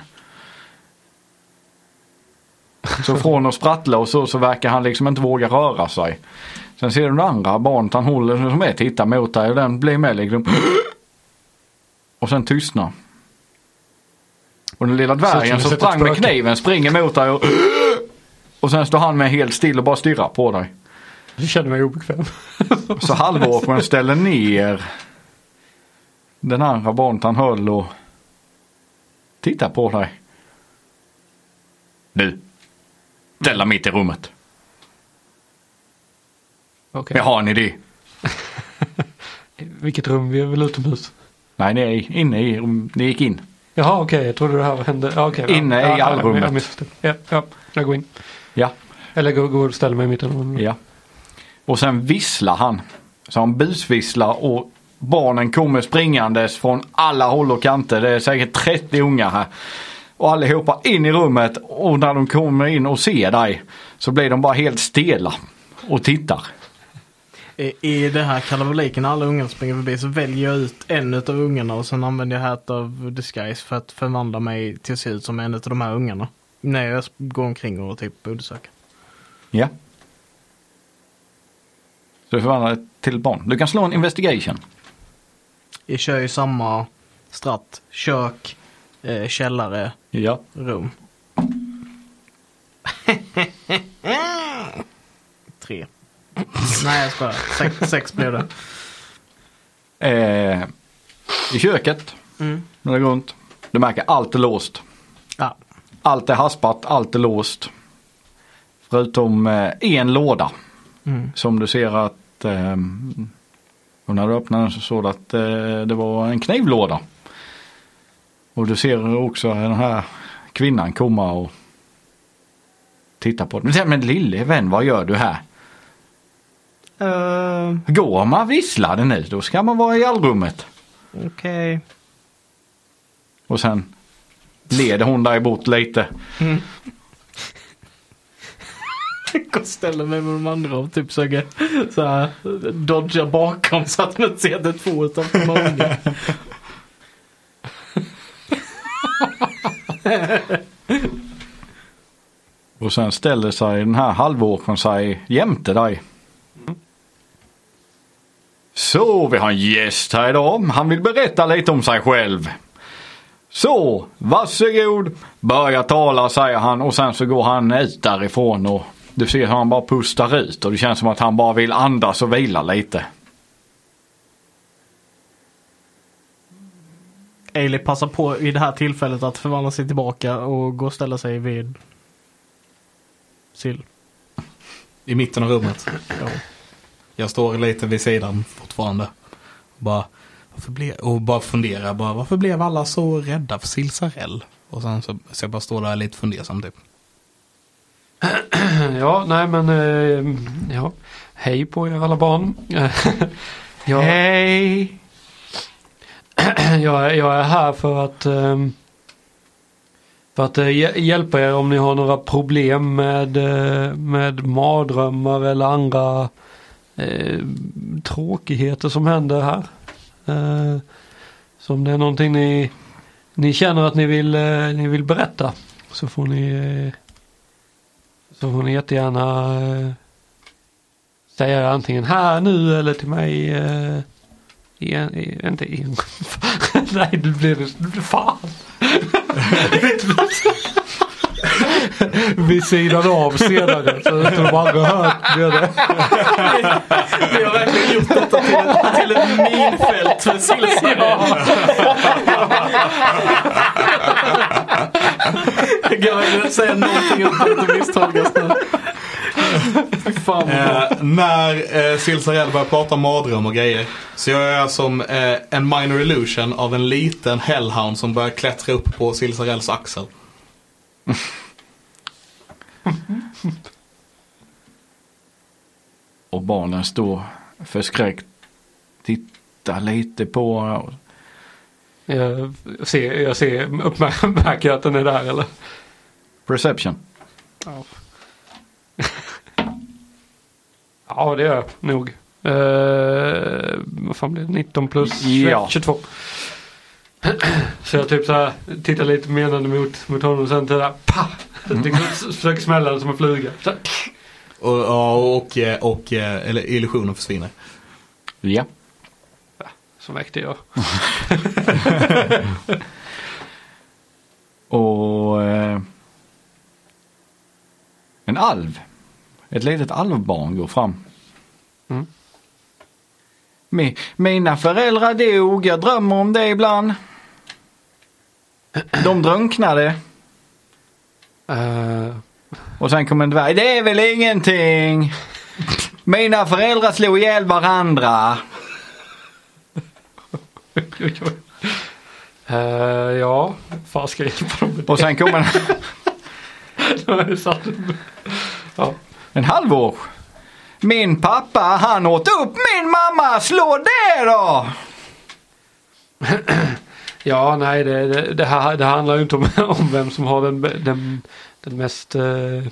Så från att sprattla och så, så verkar han liksom inte våga röra sig. Sen ser du det andra barnet han håller som är tittar mot dig och den blir med liksom. Och sen tystnar. Och den lilla dvärgen som sprang med kniven springer mot dig och och sen står han med helt still och bara stirrar på dig. Jag känner mig obekväm. Så halvåkern ställer ner den andra barnet han höll och tittar på dig. Du, ställa mitt i rummet. Okej. Jag har en idé. Vilket rum? Vi är väl utomhus? Nej, ni är inne i rummet. Ni gick in. Jaha, okej. Jag trodde det här hände. Ja, okej. Inne ja, i allrummet. Jag. Ja, ja, jag går in. Ja, Eller går, går och ställer mig i mitten ja. Och sen visslar han. Så han busvisslar och barnen kommer springandes från alla håll och kanter. Det är säkert 30 ungar här. Och allihopa in i rummet och när de kommer in och ser dig så blir de bara helt stela och tittar. I, det här kalabaliken när alla ungarna springer förbi så väljer jag ut en av ungarna och sen använder jag Hat of Disguise för att förvandla mig till att se ut som en av de här ungarna. När jag går omkring och typ undersöker. Ja. Så du förvandlar det till barn. Du kan slå en investigation. Jag kör ju samma stratt. Kök, eh, källare, Ja. rum. Tre. Nej jag skojar. Sex, sex blev det. Eh, I köket, Mm. när det går runt. Du märker allt är låst. Ja. Allt är haspat, allt är låst. Förutom eh, en låda. Mm. Som du ser att eh, och när du öppnar den så såg du att eh, det var en knivlåda. Och du ser också den här kvinnan komma och titta på den. Men, lille vän, vad gör du här? Uh, Går man visslade nu, då ska man vara i allrummet. Okej. Och sen leder hon dig bort lite. Gå och ställa mig med de andra och typ försöka så här, dodga bakom så att man inte ser att det är två utanför. många. Och sen ställer sig den här halvåkern sig jämte dig. Så, vi har en gäst här idag. Han vill berätta lite om sig själv. Så, varsågod. Börja tala säger han och sen så går han ut därifrån och du ser hur han bara pustar ut och det känns som att han bara vill andas och vila lite. Ailey passar på i det här tillfället att förvandla sig tillbaka och gå och ställa sig vid Sill. I mitten av rummet. Ja. Jag står lite vid sidan fortfarande. Bara, varför blev, och bara funderar, bara, varför blev alla så rädda för Silsarell? Och sen så, så jag bara står där lite fundersam typ. Ja, nej men eh, ja. Hej på er alla barn. jag, Hej! jag, jag är här för att ehm, för att eh, hj- hjälpa er om ni har några problem med, eh, med mardrömmar eller andra tråkigheter som händer här. Så om det är någonting ni, ni känner att ni vill, ni vill berätta så får ni så får ni jättegärna eh, säga antingen här nu eller till mig. Eh, i, inte igen. Nej, det blir det. fan. Vid sidan av senare så att de aldrig hört det. Vi har verkligen gjort detta till ett, till ett minfält för sillsarna. Jag kan verkligen säga någonting utan att det misstolkas nu. Eh, när eh, Silsarell börjar prata mardröm och grejer så gör jag som eh, en minor illusion av en liten hellhound som börjar klättra upp på Silsarells axel. Och barnen står förskräckt. Tittar lite på. Jag ser, jag ser uppmärker att den är där eller? Perception. Ja. ja det gör jag nog. Uh, vad fan blir det? 19 plus Ja. 22. Så jag typ så här tittar lite menande mot, mot honom och sen där, pa! Liksom försöker smälla den som en fluga. Så, Och, ja, och, och eh, eller illusionen försvinner. Ja. så väckte jag. Och eh, en alv. Ett litet alvbarn går fram. Mm. Mi, mina föräldrar dog, jag drömmer om det ibland. De drunknade. Uh, Och sen kom en dvärg. Det är väl ingenting. Mina föräldrar slog ihjäl varandra. Uh, ja, fan ska jag hjälpa dem med Och sen kom en- ja. en halvår. Min pappa han åt upp min mamma. Slå det då! Ja, nej, det, det, det, här, det handlar ju inte om, om vem som har den, den, den mest eh,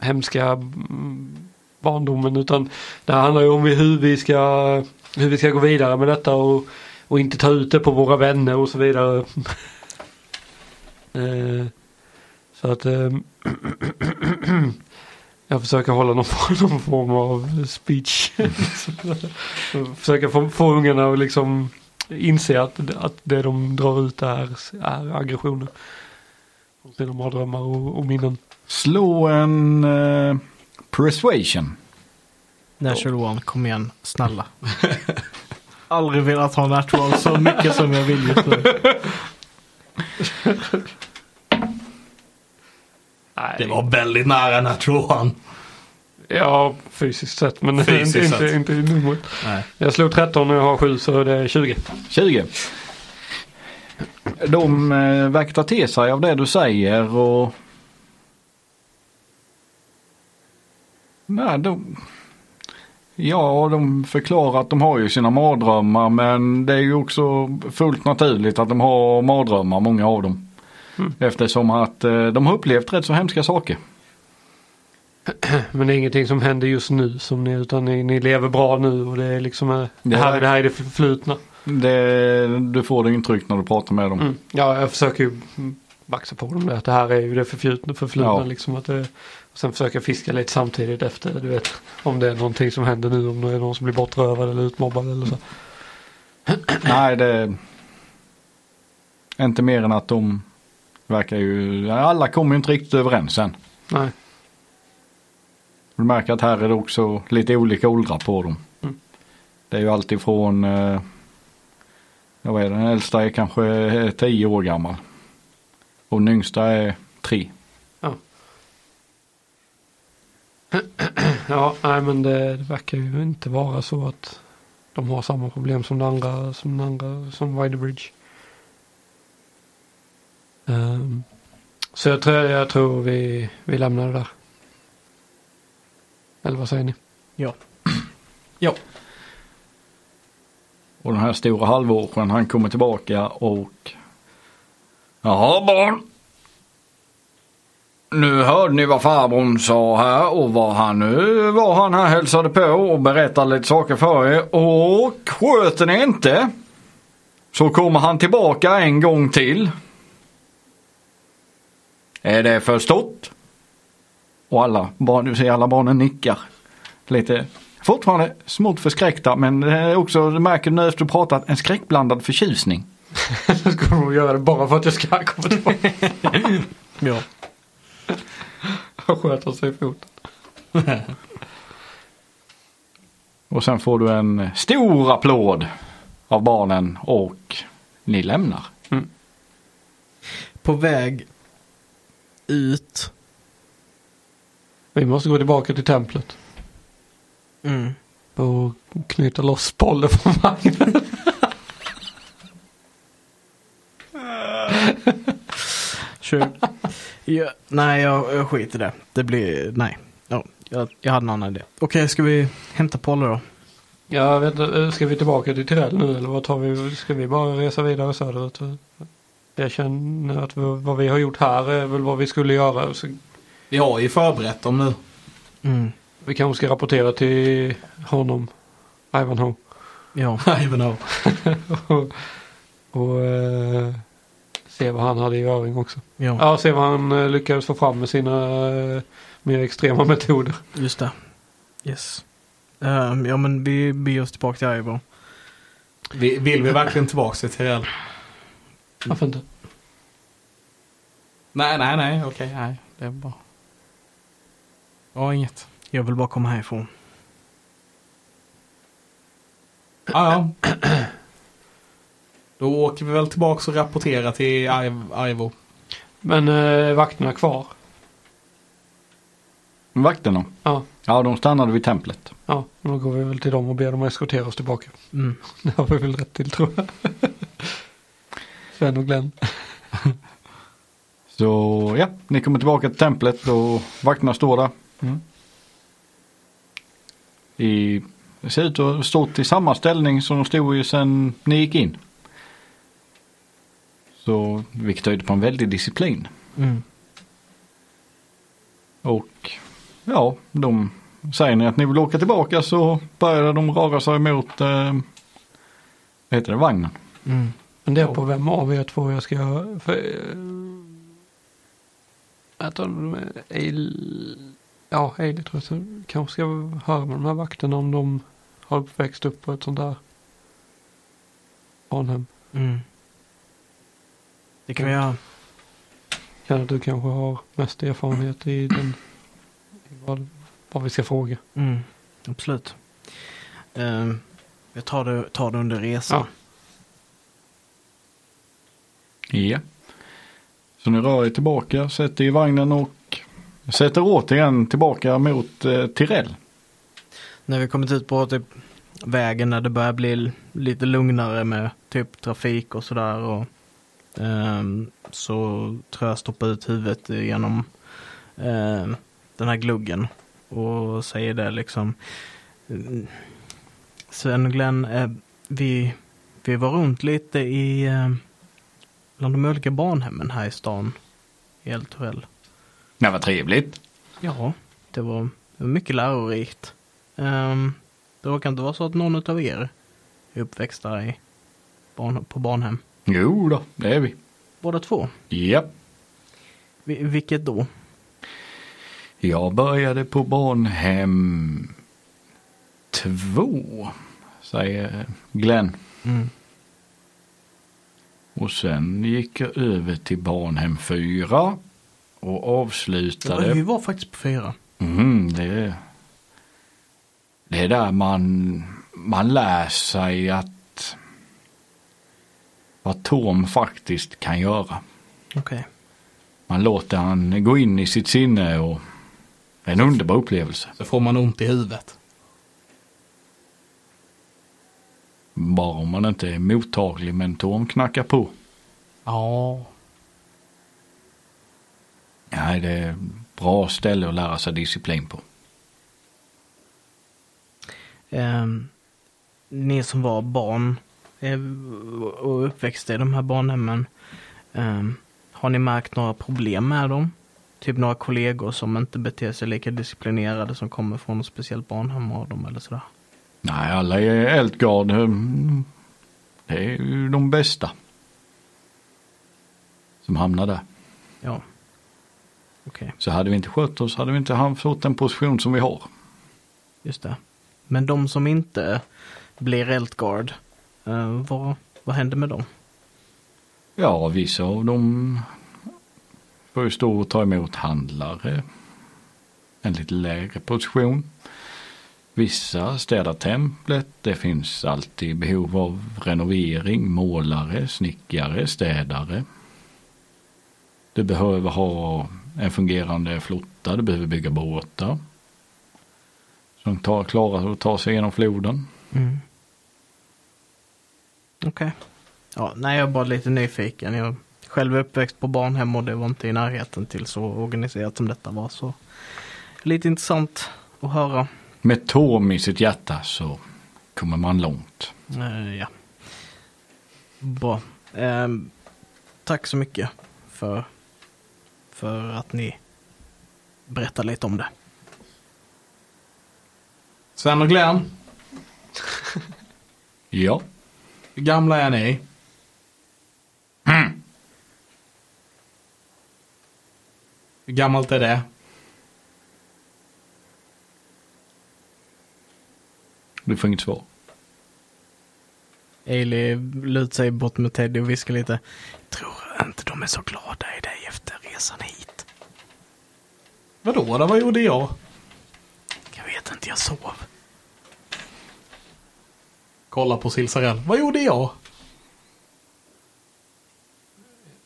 hemska barndomen utan det handlar ju om hur vi ska, hur vi ska gå vidare med detta och, och inte ta ut det på våra vänner och så vidare. eh, så att eh, jag försöker hålla någon, form- någon form av speech. Försöker få, få ungarna att liksom inse att, att det de drar ut är, är aggressioner. Från sina mardrömmar och, och minnen. Slå en eh, persuasion. Natural one, kom igen, snälla. Aldrig velat ha natural så mycket som jag vill just nu. Nej, Det var väldigt nära natural one. Ja, fysiskt sett men Fysiskt inte, sett. inte, inte i numret. Nej. Jag slog 13 och jag har 7 så det är 20. 20. De eh, verkar ta till sig av det du säger och... Nej, de... Ja, de förklarar att de har ju sina mardrömmar men det är ju också fullt naturligt att de har mardrömmar, många av dem. Mm. Eftersom att eh, de har upplevt rätt så hemska saker. Men det är ingenting som händer just nu som ni, utan ni, ni lever bra nu och det är liksom eh, det Det här, är- det här är det förflutna. Det, du får det intryck när du pratar med dem. Mm. Ja, jag försöker ju baxa på dem där. Att det här är ju det förflutna. förflutna Ja. liksom att det, och sen försöker jag fiska lite samtidigt efter. Du vet om det är någonting som händer nu. Om det är någon som blir bortrövad eller utmobbad eller så. Nej, det är inte mer än att de verkar ju, alla kommer ju inte riktigt överens än. Nej. Du märker att här är det också lite olika åldrar på dem. Mm. Det är ju alltid från, eh, jag vet den äldsta är kanske eh, 10 år gammal. Och den yngsta är 3. Ja, nej men det, det verkar ju inte vara så att de har samma problem som den andra, som den andra, som Widerbridge. Um, så jag tror, jag tror vi, vi lämnar det där. Eller vad säger ni? Ja. Och den här stora halvåren han kommer tillbaka och Jaha barn. Nu hörde ni vad farbrorn sa här och vad han nu var han här hälsade på och berättade lite saker för er och sköter ni inte Så kommer han tillbaka en gång till. Är det förstått? Och alla, barn, du ser alla barnen nickar. Lite fortfarande smått förskräckta men det är också, du märker nu efter du pratat, en skräckblandad förtjusning. Så ska de göra det bara för att jag ska komma tillbaka. Ja. Han sköter sig i foten. Och sen får du en stor applåd av barnen och ni lämnar. På väg ut. Vi måste gå tillbaka till templet. Mm. Och knyta loss bollen från vagnen. Kör. ja, nej, jag, jag skiter i det. Det blir, nej. Ja, jag, jag hade en annan idé. Okej, ska vi hämta Polle då? Jag vet inte, ska vi tillbaka till Tyrell nu eller vad tar vi? Ska vi bara resa vidare söderut? Jag känner att vad vi har gjort här är väl vad vi skulle göra. Så Vi har ju förberett dem nu. Mm. vi kanske ska rapportera till honom, Ivanhoe. Ja. Ivanhoe. och och eh, se vad han hade i öring också. ja, Ja, se vad han eh, lyckades få fram med sina eh, mer extrema metoder. just det. Yes. Ehm, ja, men vi beger oss tillbaka till Ivo. Vi, vill vi verkligen tillbaka till Tirell? Varför inte? Nej, nej, nej, okej, nej. Det är bra. Ja, inget. Jag vill bara komma härifrån. Ja, ja. Då åker vi väl tillbaka och rapporterar till Iv- Ivo. Men eh, vakterna kvar. Vakterna? Ja. Ja, de stannade vid templet. Ja, då går vi väl till dem och ber dem eskortera oss tillbaka. Mm. Det har vi väl rätt till tror jag. Sven och Glenn. Så ja, ni kommer tillbaka till templet och vakterna står där. Mm. I, det ser ut att ha stått i samma ställning som de stod i sen ni gick in. Så vilket tyder på en väldig disciplin. Mm. Och ja, de säger ni att ni vill åka tillbaka så börjar de röra sig mot eh, vad heter det, vagnen. Mm. Funderar på vem av er två jag ska göra. För, jag tror de är ja, Eili tror jag. Så kanske ska höra med de här vakterna om de har växt upp på ett sånt där barnhem. Mm. Det kan vi göra. Känner att du kanske har mest erfarenhet i den. i Vad, vad vi ska fråga. Mm. Absolut. Ehm, jag tar det, tar det under resan. Ja. Så ni rör er tillbaka, sätter i vagnen och sätter återigen tillbaka mot eh, Tirell. När vi kommit ut på typ vägen när det börjar bli lite lugnare med typ trafik och sådär. Och, ehm, så tror jag stoppar ut huvudet genom eh, den här gluggen och säger det liksom. Mm, Sven och Glenn, eh, vi, vi var runt lite i eh, bland de olika barnhemmen här i stan. I El Torell. Det var trevligt. Ja, det var, mycket lärorikt. Um, det råkar inte vara så att någon av er är uppväxta i barn, på barnhem. Jo då, det är vi. Båda två. Ja. Vi, vilket då? Jag började på barnhem två, säger Glenn. Mm. Och sen gick jag över till barnhem fyra och avslutade. Vi var faktiskt på fyra. Mm, det, är- det är där man, man lär sig att vad Tom faktiskt kan göra. Okej. Man låter han gå in i sitt sinne och det är en underbar upplevelse. Så får man ont i huvudet. Bara om man inte är mottaglig men Tom knackar på. Ja. Nej, det är bra ställe att lära sig disciplin på. Ehm, ni som var barn eh, och uppväxta i de här barnhemmen. ehm, har ni märkt några problem med dem? Typ några kollegor som inte beter sig lika disciplinerade som kommer från ett speciellt barnhem av dem eller sådär. Nej, alla i Eldgard mm, Det är ju de bästa. Som hamnar där. Ja. Okej, Så hade vi inte skött oss hade vi inte haft fått den position som vi har. just det. Men de som inte blir Eltgard, eh, vad, vad händer med dem? Ja, vissa av dem får ju stå och ta emot handlare. En lite lägre position. Vissa städar templet. Det finns alltid behov av renovering, målare, snickare, städare. Du behöver ha en fungerande flotta, du behöver bygga båtar. Som tar, klarar att ta sig genom floden. Mm. Okej. Ja, nej, jag är bara lite nyfiken. Jag själv är uppväxt på barnhem och det var inte i närheten till så organiserat som detta var. Så lite intressant att höra. Med Tom i sitt hjärta så kommer man långt. Eh, ja. Bra. Ehm, tack så mycket för, för att ni berättar lite om det. Sven och Glenn, Ja. hur gamla är ni? Hur gammalt är det? Du får inget svar. Ailey lutar sig bort med Teddy och viskar lite. Tror inte de är så glada i dig efter resan hit. Vadå då? Vad gjorde jag? Jag vet inte, jag sov. Kolla på Silsarell. Vad gjorde jag?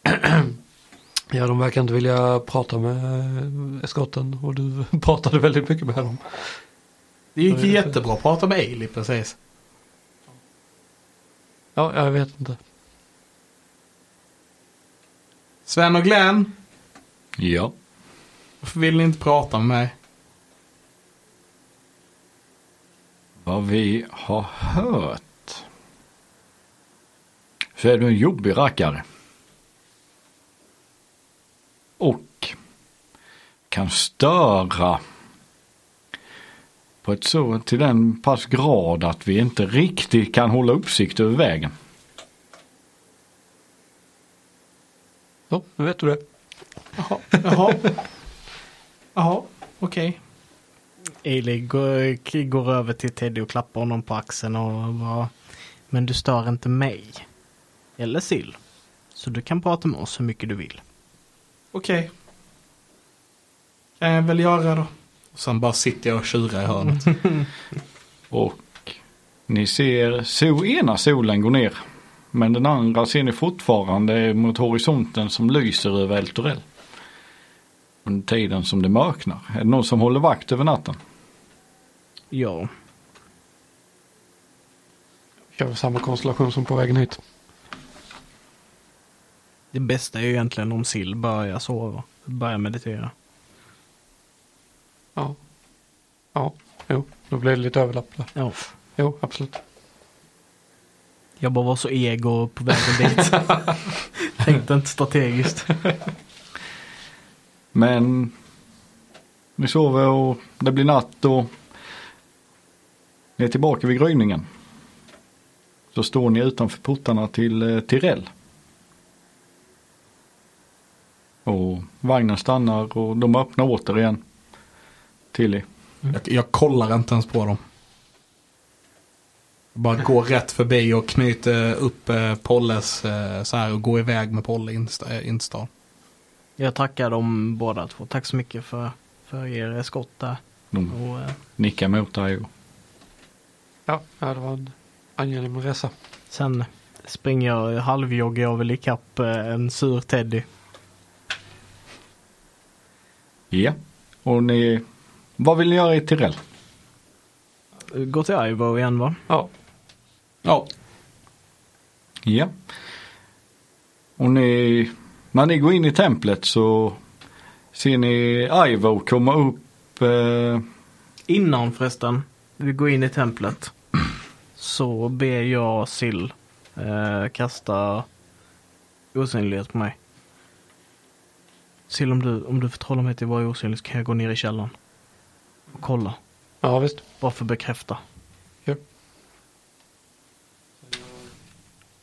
Ja, de verkar inte vilja prata med eskotten och du pratade väldigt mycket med dem. Det gick jättebra att prata med Ailey precis. Ja, jag vet inte. Sven och Glenn, Ja. varför vill ni inte prata med mig? Vad vi har hört. Så är du en jobbig rackare. Och kan störa på ett så till den pass grad att vi inte riktigt kan hålla uppsikt över vägen. Ja, nu vet du det. Jaha, jaha. Jaha, okej. Ailey går, går över till Teddy och klappar honom på axeln och bara. Men du stör inte mig. Eller Sill. Så du kan prata med oss hur mycket du vill. Okej. Kan jag väl göra då. Och sen bara sitter jag och tjurar i hörnet. Och ni ser so ena solen går ner. Men den andra ser ni fortfarande mot horisonten som lyser över Eltorell. Under tiden som det mörknar. Är det någon som håller vakt över natten? Ja. Kör samma konstellation som på vägen hit. Det bästa är ju egentligen om Sill börjar sova. Börjar meditera. Ja. Ja, jo, då blir det lite överlapp där. Ja. Jo, absolut. Jag bara var så ego på vägen dit. Tänkte inte strategiskt. Men ni sover och det blir natt och ni är tillbaka vid gryningen. Så står ni utanför portarna till eh, Tirell. Och vagnen stannar och de öppnar återigen till er. Jag, jag kollar inte ens på dem. Bara går rätt förbi och knyter upp eh, Polles eh, så här och går iväg med Polle in, eh, till stan. Jag tackar dem båda två. Tack så mycket för, för er eskort där. De Och, eh, nickar mot dig Ja, ja det var en angenäm resa. sen springer jag, halvjoggar jag väl ikapp eh, en sur Teddy. ja. Och ni, vad vill ni göra i Tirell? Gå till Ivo igen va? Ja, Ja, Ja. Och ni, när ni går in i templet så ser ni Ivo komma upp. Eh, Innan förresten vi går in i templet så ber jag Sill eh, kasta osynlighet på mig. Sill om du, om du förtrollar mig till varje osynlig så kan jag gå ner i källaren och kolla. ja visst. Bara för att bekräfta.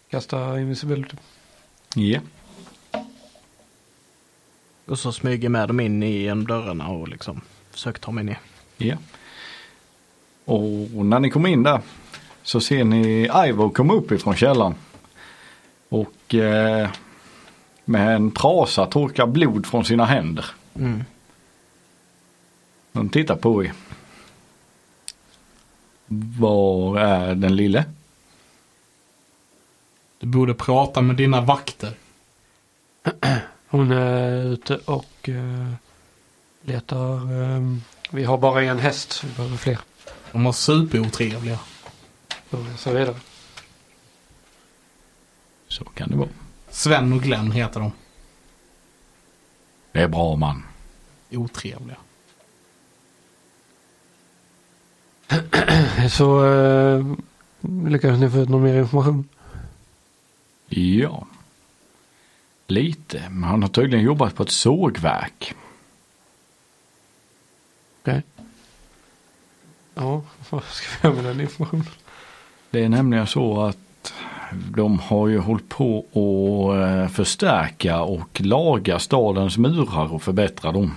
Kasta invisibility. Ja. Och så smyger med dem in i en dörrarna och liksom försöker ta mig ner. Ja. Och när ni kommer in där så ser ni Ivo komma upp ifrån källaren. Och eh, med en trasa torkar blod från sina händer. Mm. De tittar på er. Var är den lille? Du borde prata med dina vakter. Hon är ute och eh, letar. eh, vi har bara en häst. Vi behöver fler. De var superotrevliga. Så vidare. Så kan det vara. Sven och Glenn heter de. Det är bra man. Otrevliga. Så eh, lyckades ni få ut någon mer information? Ja. Lite. Men han har tydligen jobbat på ett sågverk. Okej. Ja, vad ska vi göra med den informationen? Det är nämligen så att de har ju hållit på att eh, förstärka och laga stadens murar och förbättra dem.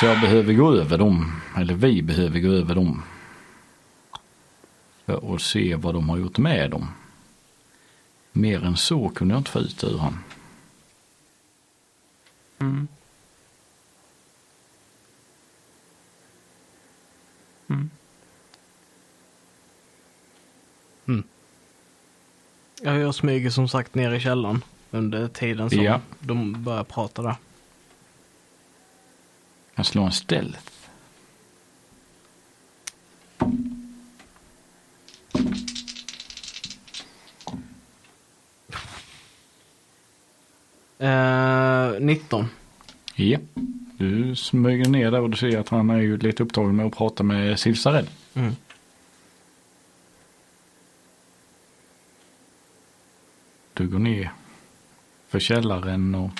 Så jag behöver gå över dem, eller vi behöver gå över dem. Att se vad de har gjort med dem. Mer än så kunde jag inte få ut ur han. Mm. Mm. Ja, jag smyger som sagt ner i källaren under tiden som Ja. de börjar prata där. Jag slår en stealth. Eh, 19. Ja. Du smyger ner där och du ser att han är ju lite upptagen med att prata med Silsared. Mm. Du går ner för källaren och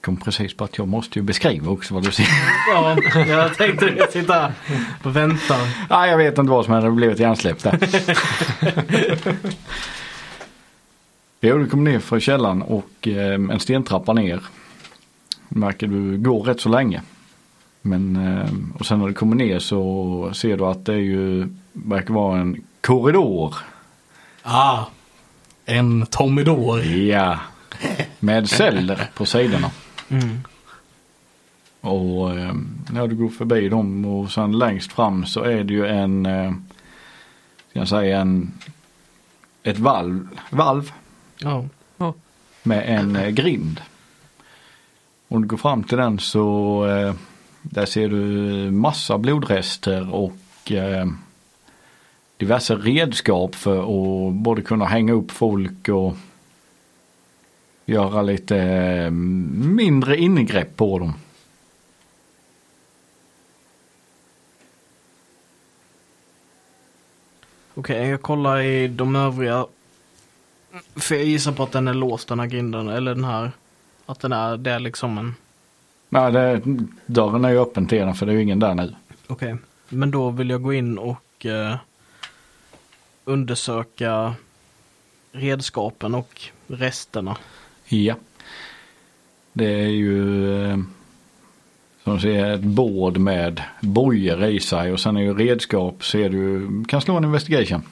kom precis på att jag måste ju beskriva också vad du ser. Ja, jag tänkte jag sitta och vänta. Nej, jag vet inte vad som hade blivit hjärnsläpp där. jo, du kommer ner för källaren och eh, en stentrappa ner. Märker du går rätt så länge. Men eh, och sen när du kommer ner så ser du att det är ju verkar vara en korridor. Ah, en Tomidor. Ja. Med celler på sidorna. Mm. Och eh, när du går förbi dem och sen längst fram så är det ju en, eh, ska jag säga en, ett valv, valv Ja. med en eh, grind. Om du går fram till den så eh, där ser du massa blodrester och eh, diverse redskap för att både kunna hänga upp folk och göra lite eh, mindre ingrepp på dem. Okej, jag kollar i de övriga. För jag gissar på att den är låst den här grinden. Eller den här. Att den är, det är liksom en. Nej, det, dörren är ju öppen till den för det är ju ingen där nu. Okej. Men då vill jag gå in och eh, undersöka redskapen och resterna. Ja. Det är ju eh, som du ser ett bord med bojor i sig och sen är ju redskap ser du kan slå en investigation.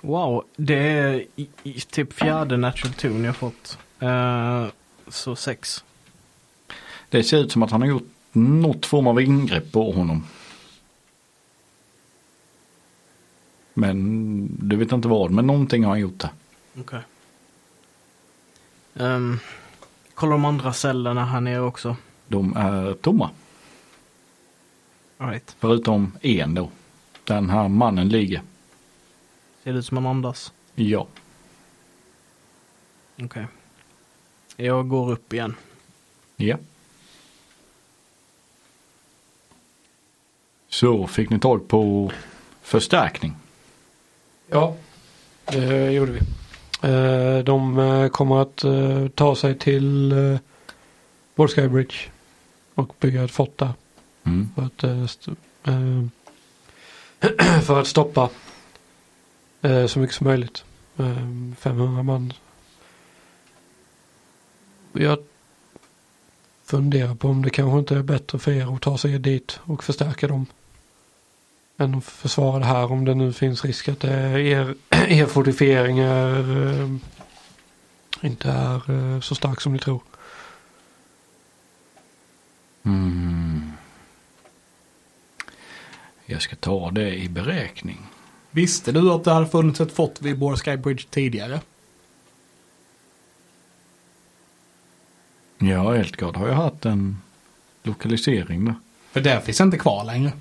Wow, det är i, i, typ fjärde natural tune jag fått. Eh, så sex. Det ser ut som att han har gjort något form av ingrepp på honom. Men du vet inte vad, men någonting har han gjort det. Okej. Um, kolla de andra cellerna här nere också. De är tomma, All right. förutom en då. Den här mannen ligger. Ser det ut som han andas? Ja. Okej. Jag går upp igen. Ja. Så fick ni tag på förstärkning. Ja, det gjorde vi. Eh, De eh, kommer att eh, ta sig till Wall Sky Bridge och bygga ett fort där. Mm. För att, för att stoppa eh, så mycket som möjligt. Eh, 500 man. Jag funderar på om det kanske inte är bättre för er att ta sig dit och förstärka dem. Än att försvara det här om det nu finns risk att det är er, er fortifiering är, eh, inte är eh, så stark som ni tror. Mm. Jag ska ta det i beräkning. Visste du att det hade funnits ett fort vid Boar Sky Bridge tidigare? Ja, Eldgard har ju haft en lokalisering där. För det finns inte kvar längre.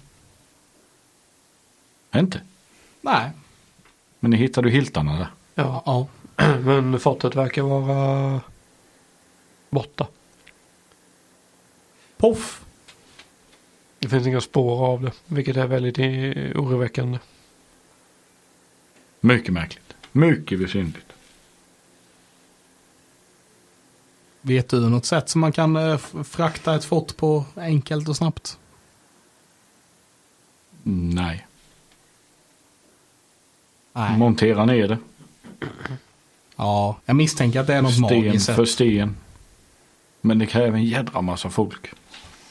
Inte? Nej. Men ni hittade ju hiltarna där. Ja, Ja. men fortet verkar vara borta. Poff. Det finns inga spår av det, vilket är väldigt oroväckande. Mycket märkligt. Mycket besynnerligt. Vet du något sätt som man kan eh, frakta ett fort på enkelt och snabbt? Nej. Nej. Montera ner det. Ja, jag misstänker att det är något sten magiskt för sätt. sten. Men det kräver en jädra massa folk.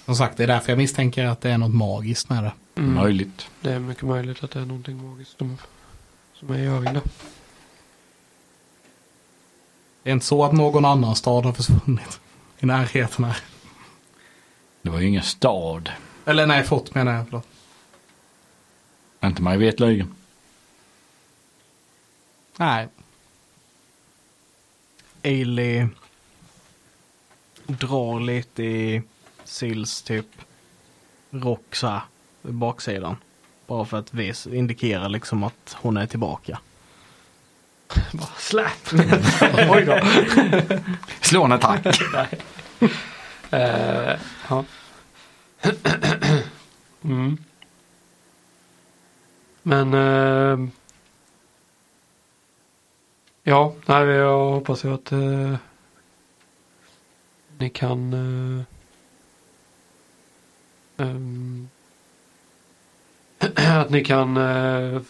Som sagt, det är därför jag misstänker att det är något magiskt med det. Mm. Möjligt. Det är mycket möjligt att det är någonting magiskt som är i där. Det är inte så att någon annan stad har försvunnit i närheten här. Det var ju ingen stad. Eller nej, fort menar jag. Förlåt. Inte mig vetligen. Nej. Ailey drar lite i Sils typ rock så här i baksidan. Bara för att vis, indikera liksom att hon är tillbaka. Bara slap! Oj då. Slå en attack. Eh, ja. mm. Men eh, ja, nej, jag hoppas ju att eh, ni kan ehm, att ni kan eh,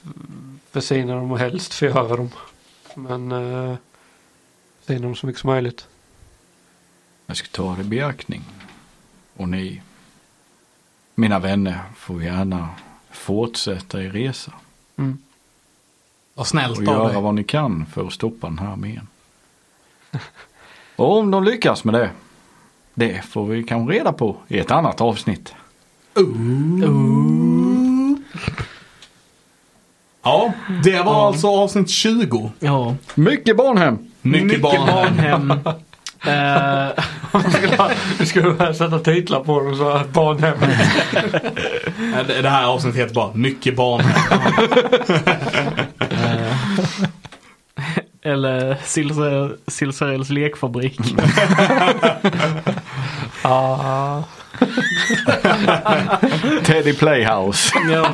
försina dem och helst förgöra dem. Men eh, försina dem så mycket som möjligt. Jag ska ta det i beaktning. Och ni, mina vänner, får gärna fortsätta er resa. Mm. Och snällt av göra dig. vad ni kan för att stoppa den här armén. Och om de lyckas med det, det får vi kanske reda på i ett annat avsnitt. Ja, det var alltså avsnitt 20. Ja, Mycket Barnhem! Mycket, barn. barnhem. Eh, Du skulle sätta titlar på dem så att barnhem. Ja, Det här avsnittet heter bara Mycket barn. eller Silsarell- Silsarells lekfabrik. ah. Teddy Playhouse. ja.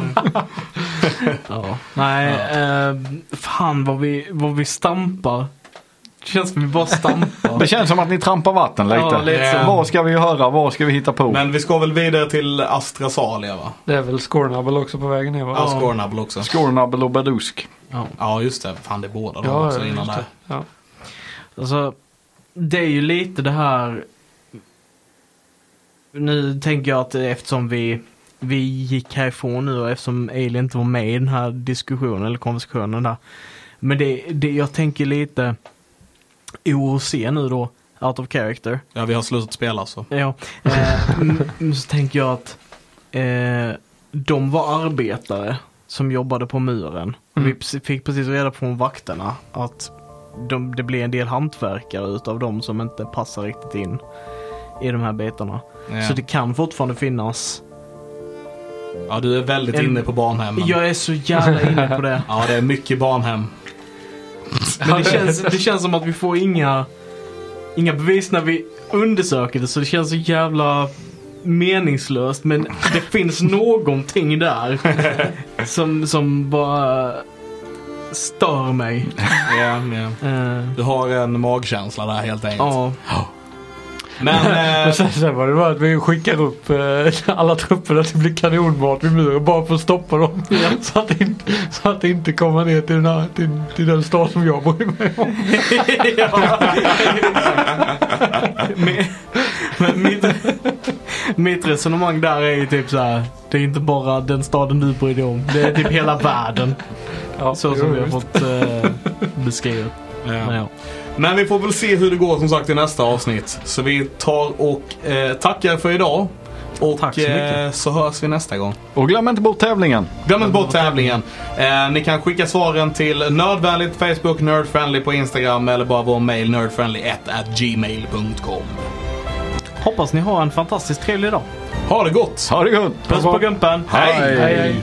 ja. Nej, eh, fan vad vi, vad vi stampar. Det känns som vi bara stampar. Det känns som att ni trampar vatten lite. Ja, lite så. Vad ska vi höra? Vad ska vi hitta på? Men vi ska väl vidare till Astrasalia va? Det är väl Scornable också på vägen ner va? Ja, Scornable också. Scornable och Badusk. Ja. Ja, just det. Fan, det är båda de Ja, också ja, innan där. det. Ja. Alltså, det är ju lite det här. Nu tänker jag att eftersom vi, vi gick härifrån nu eftersom Alien inte var med i den här diskussionen eller konversationen där. Men det, det jag tänker lite OOC nu då, out of character. Ja, vi har slutat spela så. Ja, eh, så tänker jag att eh, de var arbetare som jobbade på muren. Mm. Vi fick precis reda på från vakterna att de, det blir en del hantverkare utav dem som inte passar riktigt in i de här bitarna. Ja, Så det kan fortfarande finnas. Ja du är väldigt En- inne på barnhemmen. Jag är så jävla inne på det. Ja, det är mycket barnhem. Men det känns, det känns som att vi får inga, inga bevis när vi undersöker det så det känns så jävla meningslöst. Men det finns någonting där som, som bara stör mig. Ja, ja. Eh, Du har en magkänsla där helt enkelt. ja, Men eh, Men sen, sen var det bara att vi skickar upp eh, alla trupperna till bli kanonmat vid muren bara för att stoppa dem. så, att inte, så att inte komma ner till den, här, till, till den stad som jag bryr mig om. Mi- Men mitt, mitt resonemang där är ju typ så här. Det är inte bara den staden du bryr dig om. Det är typ hela världen. Ja, Så som vi har fått eh, beskrivet. Men ja. Men vi får väl se hur det går som sagt i nästa avsnitt. Så vi tar och eh, tackar för idag. Och Tack så mycket. eh, så hörs vi nästa gång. Och glöm inte bort tävlingen. Glöm inte bort tävlingen. Eh, ni kan skicka svaren till Nördvänligt Facebook, Nerdfriendly på Instagram eller bara vår mail nerdfriendly1 Hoppas ni har en fantastiskt trevlig dag. Ha det gott! Ha det gott! Puss på gumpen! Hej. Hej. Hej, hej.